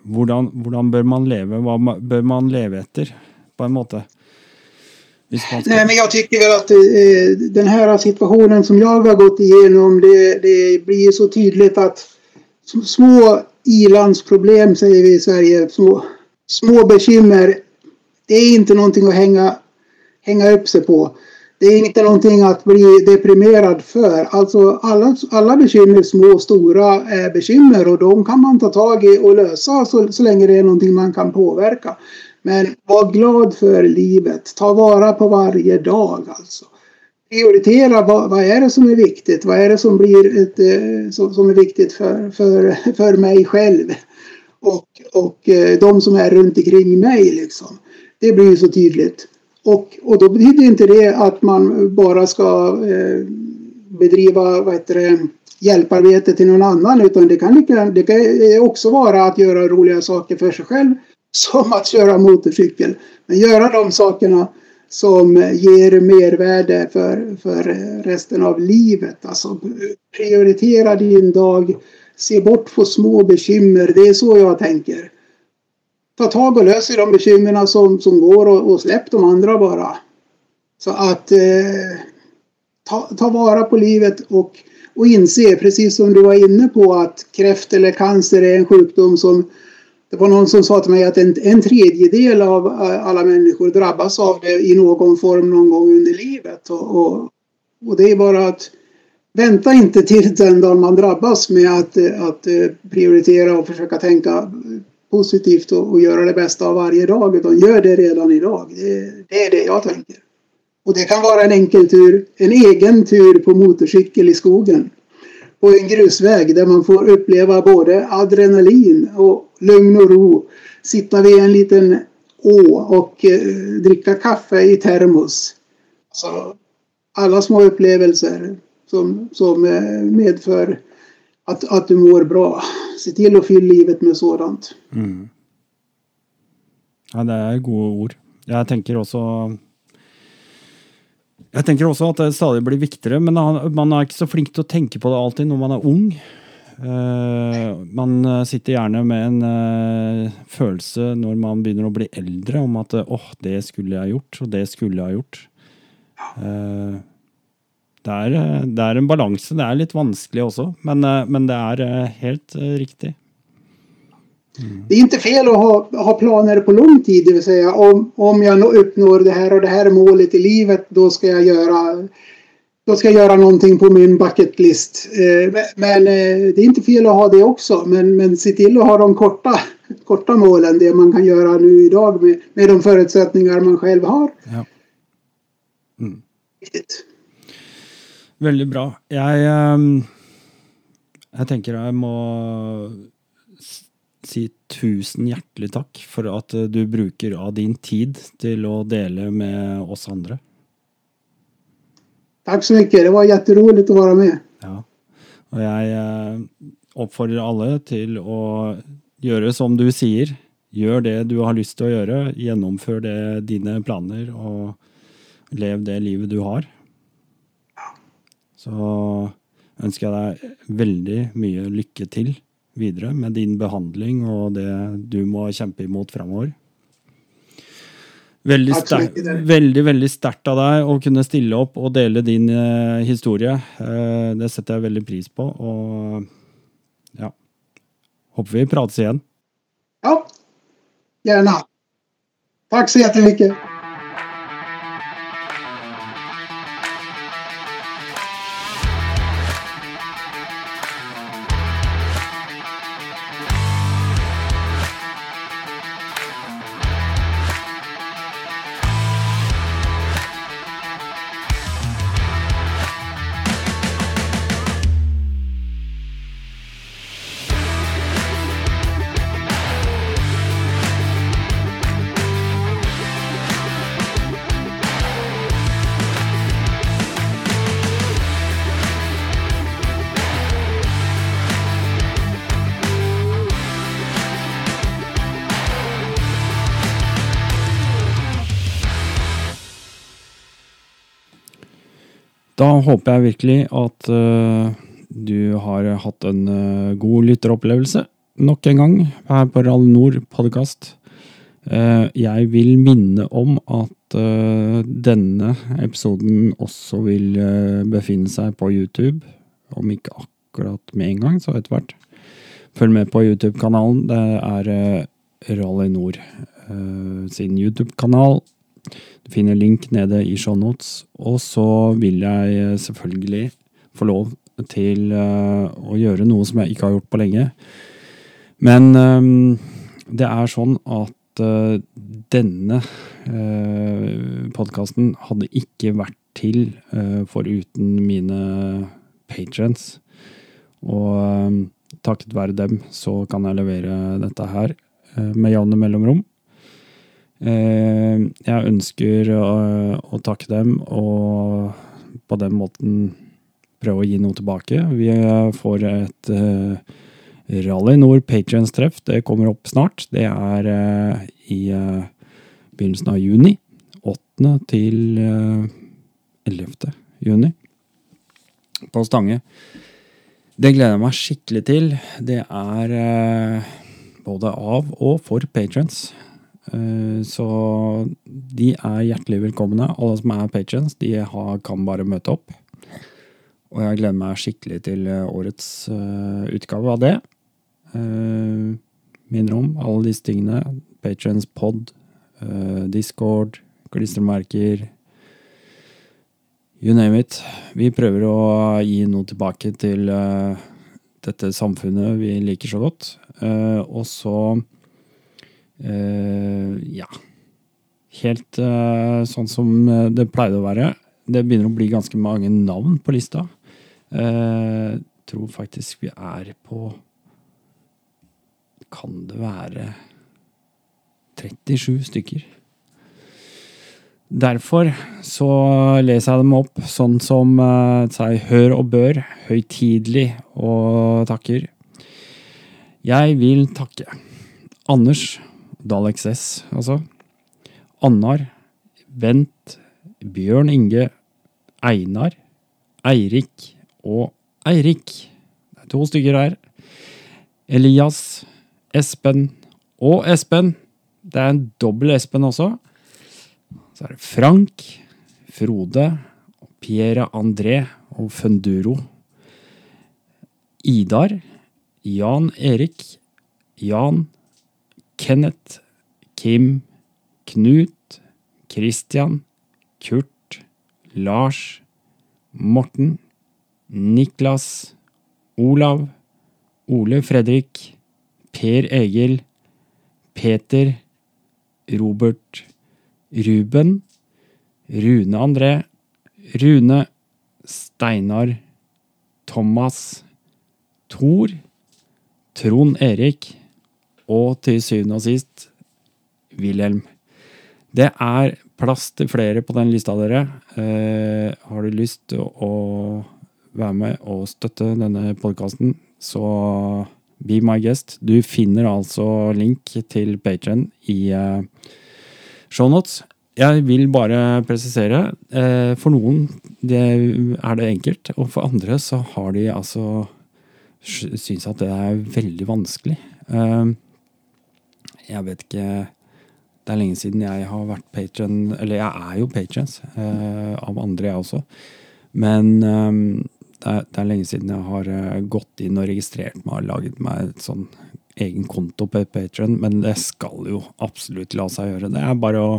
S1: hvordan, hvordan bør man leve? Hva bør man leve efter på en måte?
S2: Nej, men jag tycker att eh, den här situationen som jag har gått igenom, det, det blir så tydligt att små ilandsproblem, säger vi i Sverige, små, små bekymmer, det är inte någonting att hänga, hänga upp sig på. Det är inte någonting att bli deprimerad för. Alltså alla, alla bekymmer, små och stora, är bekymmer och de kan man ta tag i och lösa så, så länge det är någonting man kan påverka. Men var glad för livet. Ta vara på varje dag alltså. Prioritera vad, vad är det som är viktigt? Vad är det som blir ett, eh, som, som är viktigt för, för, för mig själv? Och, och eh, de som är runt omkring mig liksom. Det blir ju så tydligt. Och, och då betyder inte det att man bara ska eh, bedriva vad heter det, hjälparbete till någon annan utan det kan, det kan också vara att göra roliga saker för sig själv som att köra motorcykel. Men göra de sakerna som ger mervärde för, för resten av livet. Alltså prioritera din dag. Se bort på små bekymmer. Det är så jag tänker. Ta tag och lös de bekymren som, som går och, och släpp de andra bara. Så att eh, ta, ta vara på livet och, och inse, precis som du var inne på, att kräft eller cancer är en sjukdom som det var någon som sa till mig att en, en tredjedel av eh, alla människor drabbas av det i någon form någon gång under livet. Och, och, och det är bara att vänta inte till den dagen man drabbas med att, att eh, prioritera och försöka tänka positivt och, och, göra det bästa av varje dag. Utan gör det redan idag. Det, det är det jag tänker. Och det kan vara en enkel tur, en egen tur på motorcykel i skogen. På en grusväg där man får uppleva både adrenalin och lugn och ro. Sitta vid en liten å och eh, dricka kaffe i termos. Så alla små upplevelser som, som eh, medför att, att du mår bra. Se till att fylla livet med sådant.
S1: Mm. Ja, det är goda ord. Jag tänker också jeg tenker også at det stadig blir viktigere, men man er ikke så flink til å tenke på det alltid når man er ung. Uh, man sitter gjerne med en uh, følelse når man begynner å bli eldre, om at eh, åh, oh, det skulle jeg gjort, og det skulle jeg gjort. Uh, det, er, det, er, en balanse. Det er litt vanskelig også, men, men det er helt riktig.
S2: Det är inte fel att ha, ha planer på lång tid, det vill säga om, om jag uppnår det här och det här målet i livet då ska jag göra då ska jag göra någonting på min bucket list. Eh, men eh, det är inte fel att ha det också. Men, men se till att ha de korta, korta målen, det man kan göra nu idag med, med de förutsättningar man själv har. Ja.
S1: Mm. Väldigt bra. Jag, um, jag tänker jag måste si tusen hjertelig takk for at du bruker av din tid til å dele med oss andre.
S2: Tack så mycket. Det var jätteroligt att vara med.
S1: Ja. Och jag eh, uppfordrar alla till att göra som du säger. Gör det du har lust att göra. Genomför det, dina planer och lev det livet du har. Så önskar jag dig väldigt mycket lycka till videre med din behandling og det du må kjempe imot framover. Veldig, sterk, veldig, veldig sterkt av deg å kunne stille opp og dele din uh, historie. Uh, det setter jeg veldig pris på. Og ja Håper vi prates igjen.
S2: Ja, gärna. Tack så jättemycket.
S1: Håper jeg virkelig at uh, du har hatt en uh, god lytteropplevelse nok en gang her på Rall Nord podkast. Uh, eh, jeg vil minne om at denne episoden også vil befinne seg på YouTube. Om ikke akkurat med en gang, så etter hvert. Følg med på YouTube-kanalen. Det er Rally Nord sin YouTube-kanal. Du finner link nede i shownotes. Og så vil jeg selvfølgelig få lov til eh, å gjøre noe som jeg ikke har gjort på lenge. Men eh, det er sånn at eh, denne podkasten hadde ikke vært til foruten mine patrons. Og takket være dem så kan jeg levere dette her med jevne mellomrom. Eh, jeg ønsker å, å, takke dem og på den måten prøve å gi noe tilbake. Vi får et, uh, Rally Nord Patrions-treff det kommer opp snart. Det er uh, i uh, begynnelsen av juni. 8. til 11. juni. På Stange. Det gleder jeg meg skikkelig til. Det er både av og for patrons. Eh, så de er hjertelig velkomne. Alle som er patrients, de har, kan bare møte opp. Og jeg gleder meg skikkelig til eh, årets eh, utgave av det. Eh, minner om alle disse tingene. Patrients pod, eh, Discord, klistremerker. You name it. Vi prøver å gi noe tilbake til eh, dette samfunnet vi liker så godt. Eh, og så Eh, ja. Helt eh, sånn som eh, det pleide å være. Det begynner å bli ganske mange navn på lista. Eh, tror faktisk vi er på Kan det være 37 stykker? Derfor så leser jeg dem opp sånn som uh, seg hør og bør, høytidelig og takker. Jeg vil takke Anders, Dalex S, altså. Annar, Bent, Bjørn Inge, Einar, Eirik og Eirik. Det er to stykker her. Elias, Espen og Espen. Det er en dobbel Espen også. Så er det Frank, Frode, Pierre André og Funduro. Idar, Jan Erik, Jan, Kenneth, Kim, Knut, Christian, Kurt, Lars, Morten, Niklas, Olav, Ole Fredrik, Per Egil, Peter, Robert, Ruben, Rune André, Rune, Steinar, Thomas, Tor, Trond Erik og til syvende og sist Wilhelm. Det er plass til flere på den lista, dere. Eh, har du lyst til å være med og støtte denne podkasten, så be my guest. Du finner altså link til Patreon i eh, shownotes. Jeg vil bare presisere. Eh, for noen det er det enkelt, og for andre så har de altså syns at det er veldig vanskelig. Eh, jeg vet ikke Det er lenge siden jeg har vært patron, eller jeg er jo patrons eh, av andre, jeg også. Men eh, det, er, det er lenge siden jeg har eh, gått inn og registrert meg og laget meg et sånn egen konto på Patron, men det skal jo absolutt la seg gjøre. Det er bare å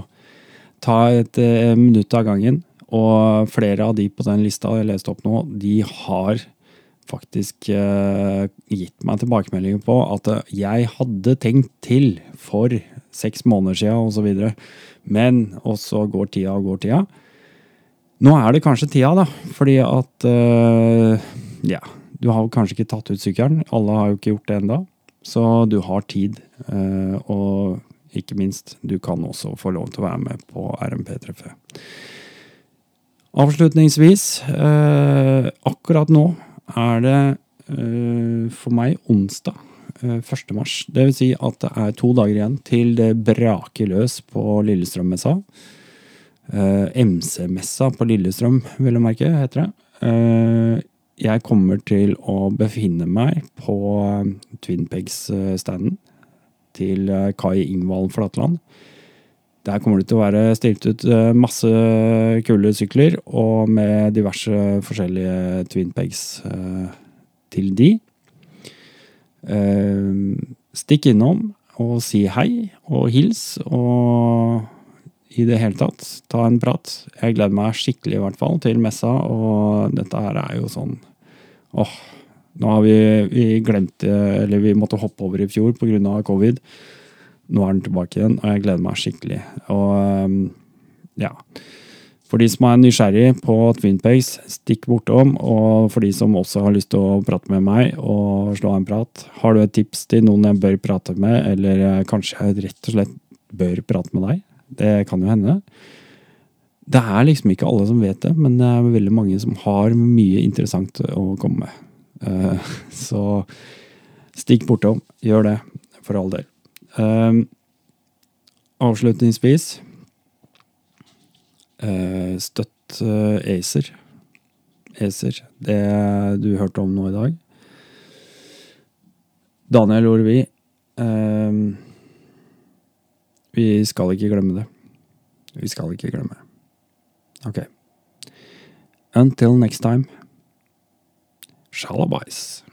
S1: ta et eh, minutt av gangen. Og flere av de på den lista jeg leste opp nå, de har faktisk eh, gitt meg tilbakemeldinger på at jeg hadde tenkt til for seks måneder siden osv. så. Men, og så går tida og går tida. Nå er det kanskje tida, da. Fordi at eh, Ja, du har jo kanskje ikke tatt ut sykkelen. Alle har jo ikke gjort det enda. Så du har tid. eh, og ikke minst, du kan også få lov til å være med på RMP-treffet. Avslutningsvis, eh, akkurat nå er det eh, for meg onsdag eh, 1. mars. Det vil si at det er to dager igjen til det braker løs på Lillestrøm-messa. Eh, MC-messa på Lillestrøm, vil jeg merke, heter det. Eh, jeg kommer til å befinne meg på eh, Twinpegs-standen eh, til eh, Kai Ingvald Flatland. Der kommer det til å være stilt ut eh, masse kule sykler, og med diverse forskjellige Twinpegs Pegs eh, til de. Eh, stikk innom og si hei og hils og i det hele tatt ta en prat. Jeg gleder meg skikkelig i hvert fall til messa, og dette her er jo sånn åh, nå har vi, vi glemt det, eller vi måtte hoppe over i fjor pga. covid. Nå er den tilbake igjen, og jeg gleder meg skikkelig. Og ehm, ja. For de som er nysgjerrig på Twinpace, stikk bortom. Og for de som også har lyst til å prate med meg og slå en prat, har du et tips til noen jeg bør prate med, eller kanskje jeg rett og slett bør prate med deg? Det kan jo hende. Det er liksom ikke alle som vet det, men det er veldig mange som har mye interessant å komme med. Eh, så Stikk bortom. Gjør det, for all del. Um, avslutningsvis uh, Støtt uh, ACER. ACER. Det du hørte om nå i dag. Daniel Orvi. Um, vi skal ikke glemme det. Vi skal ikke glemme det. Ok. Until next time. Shalabais.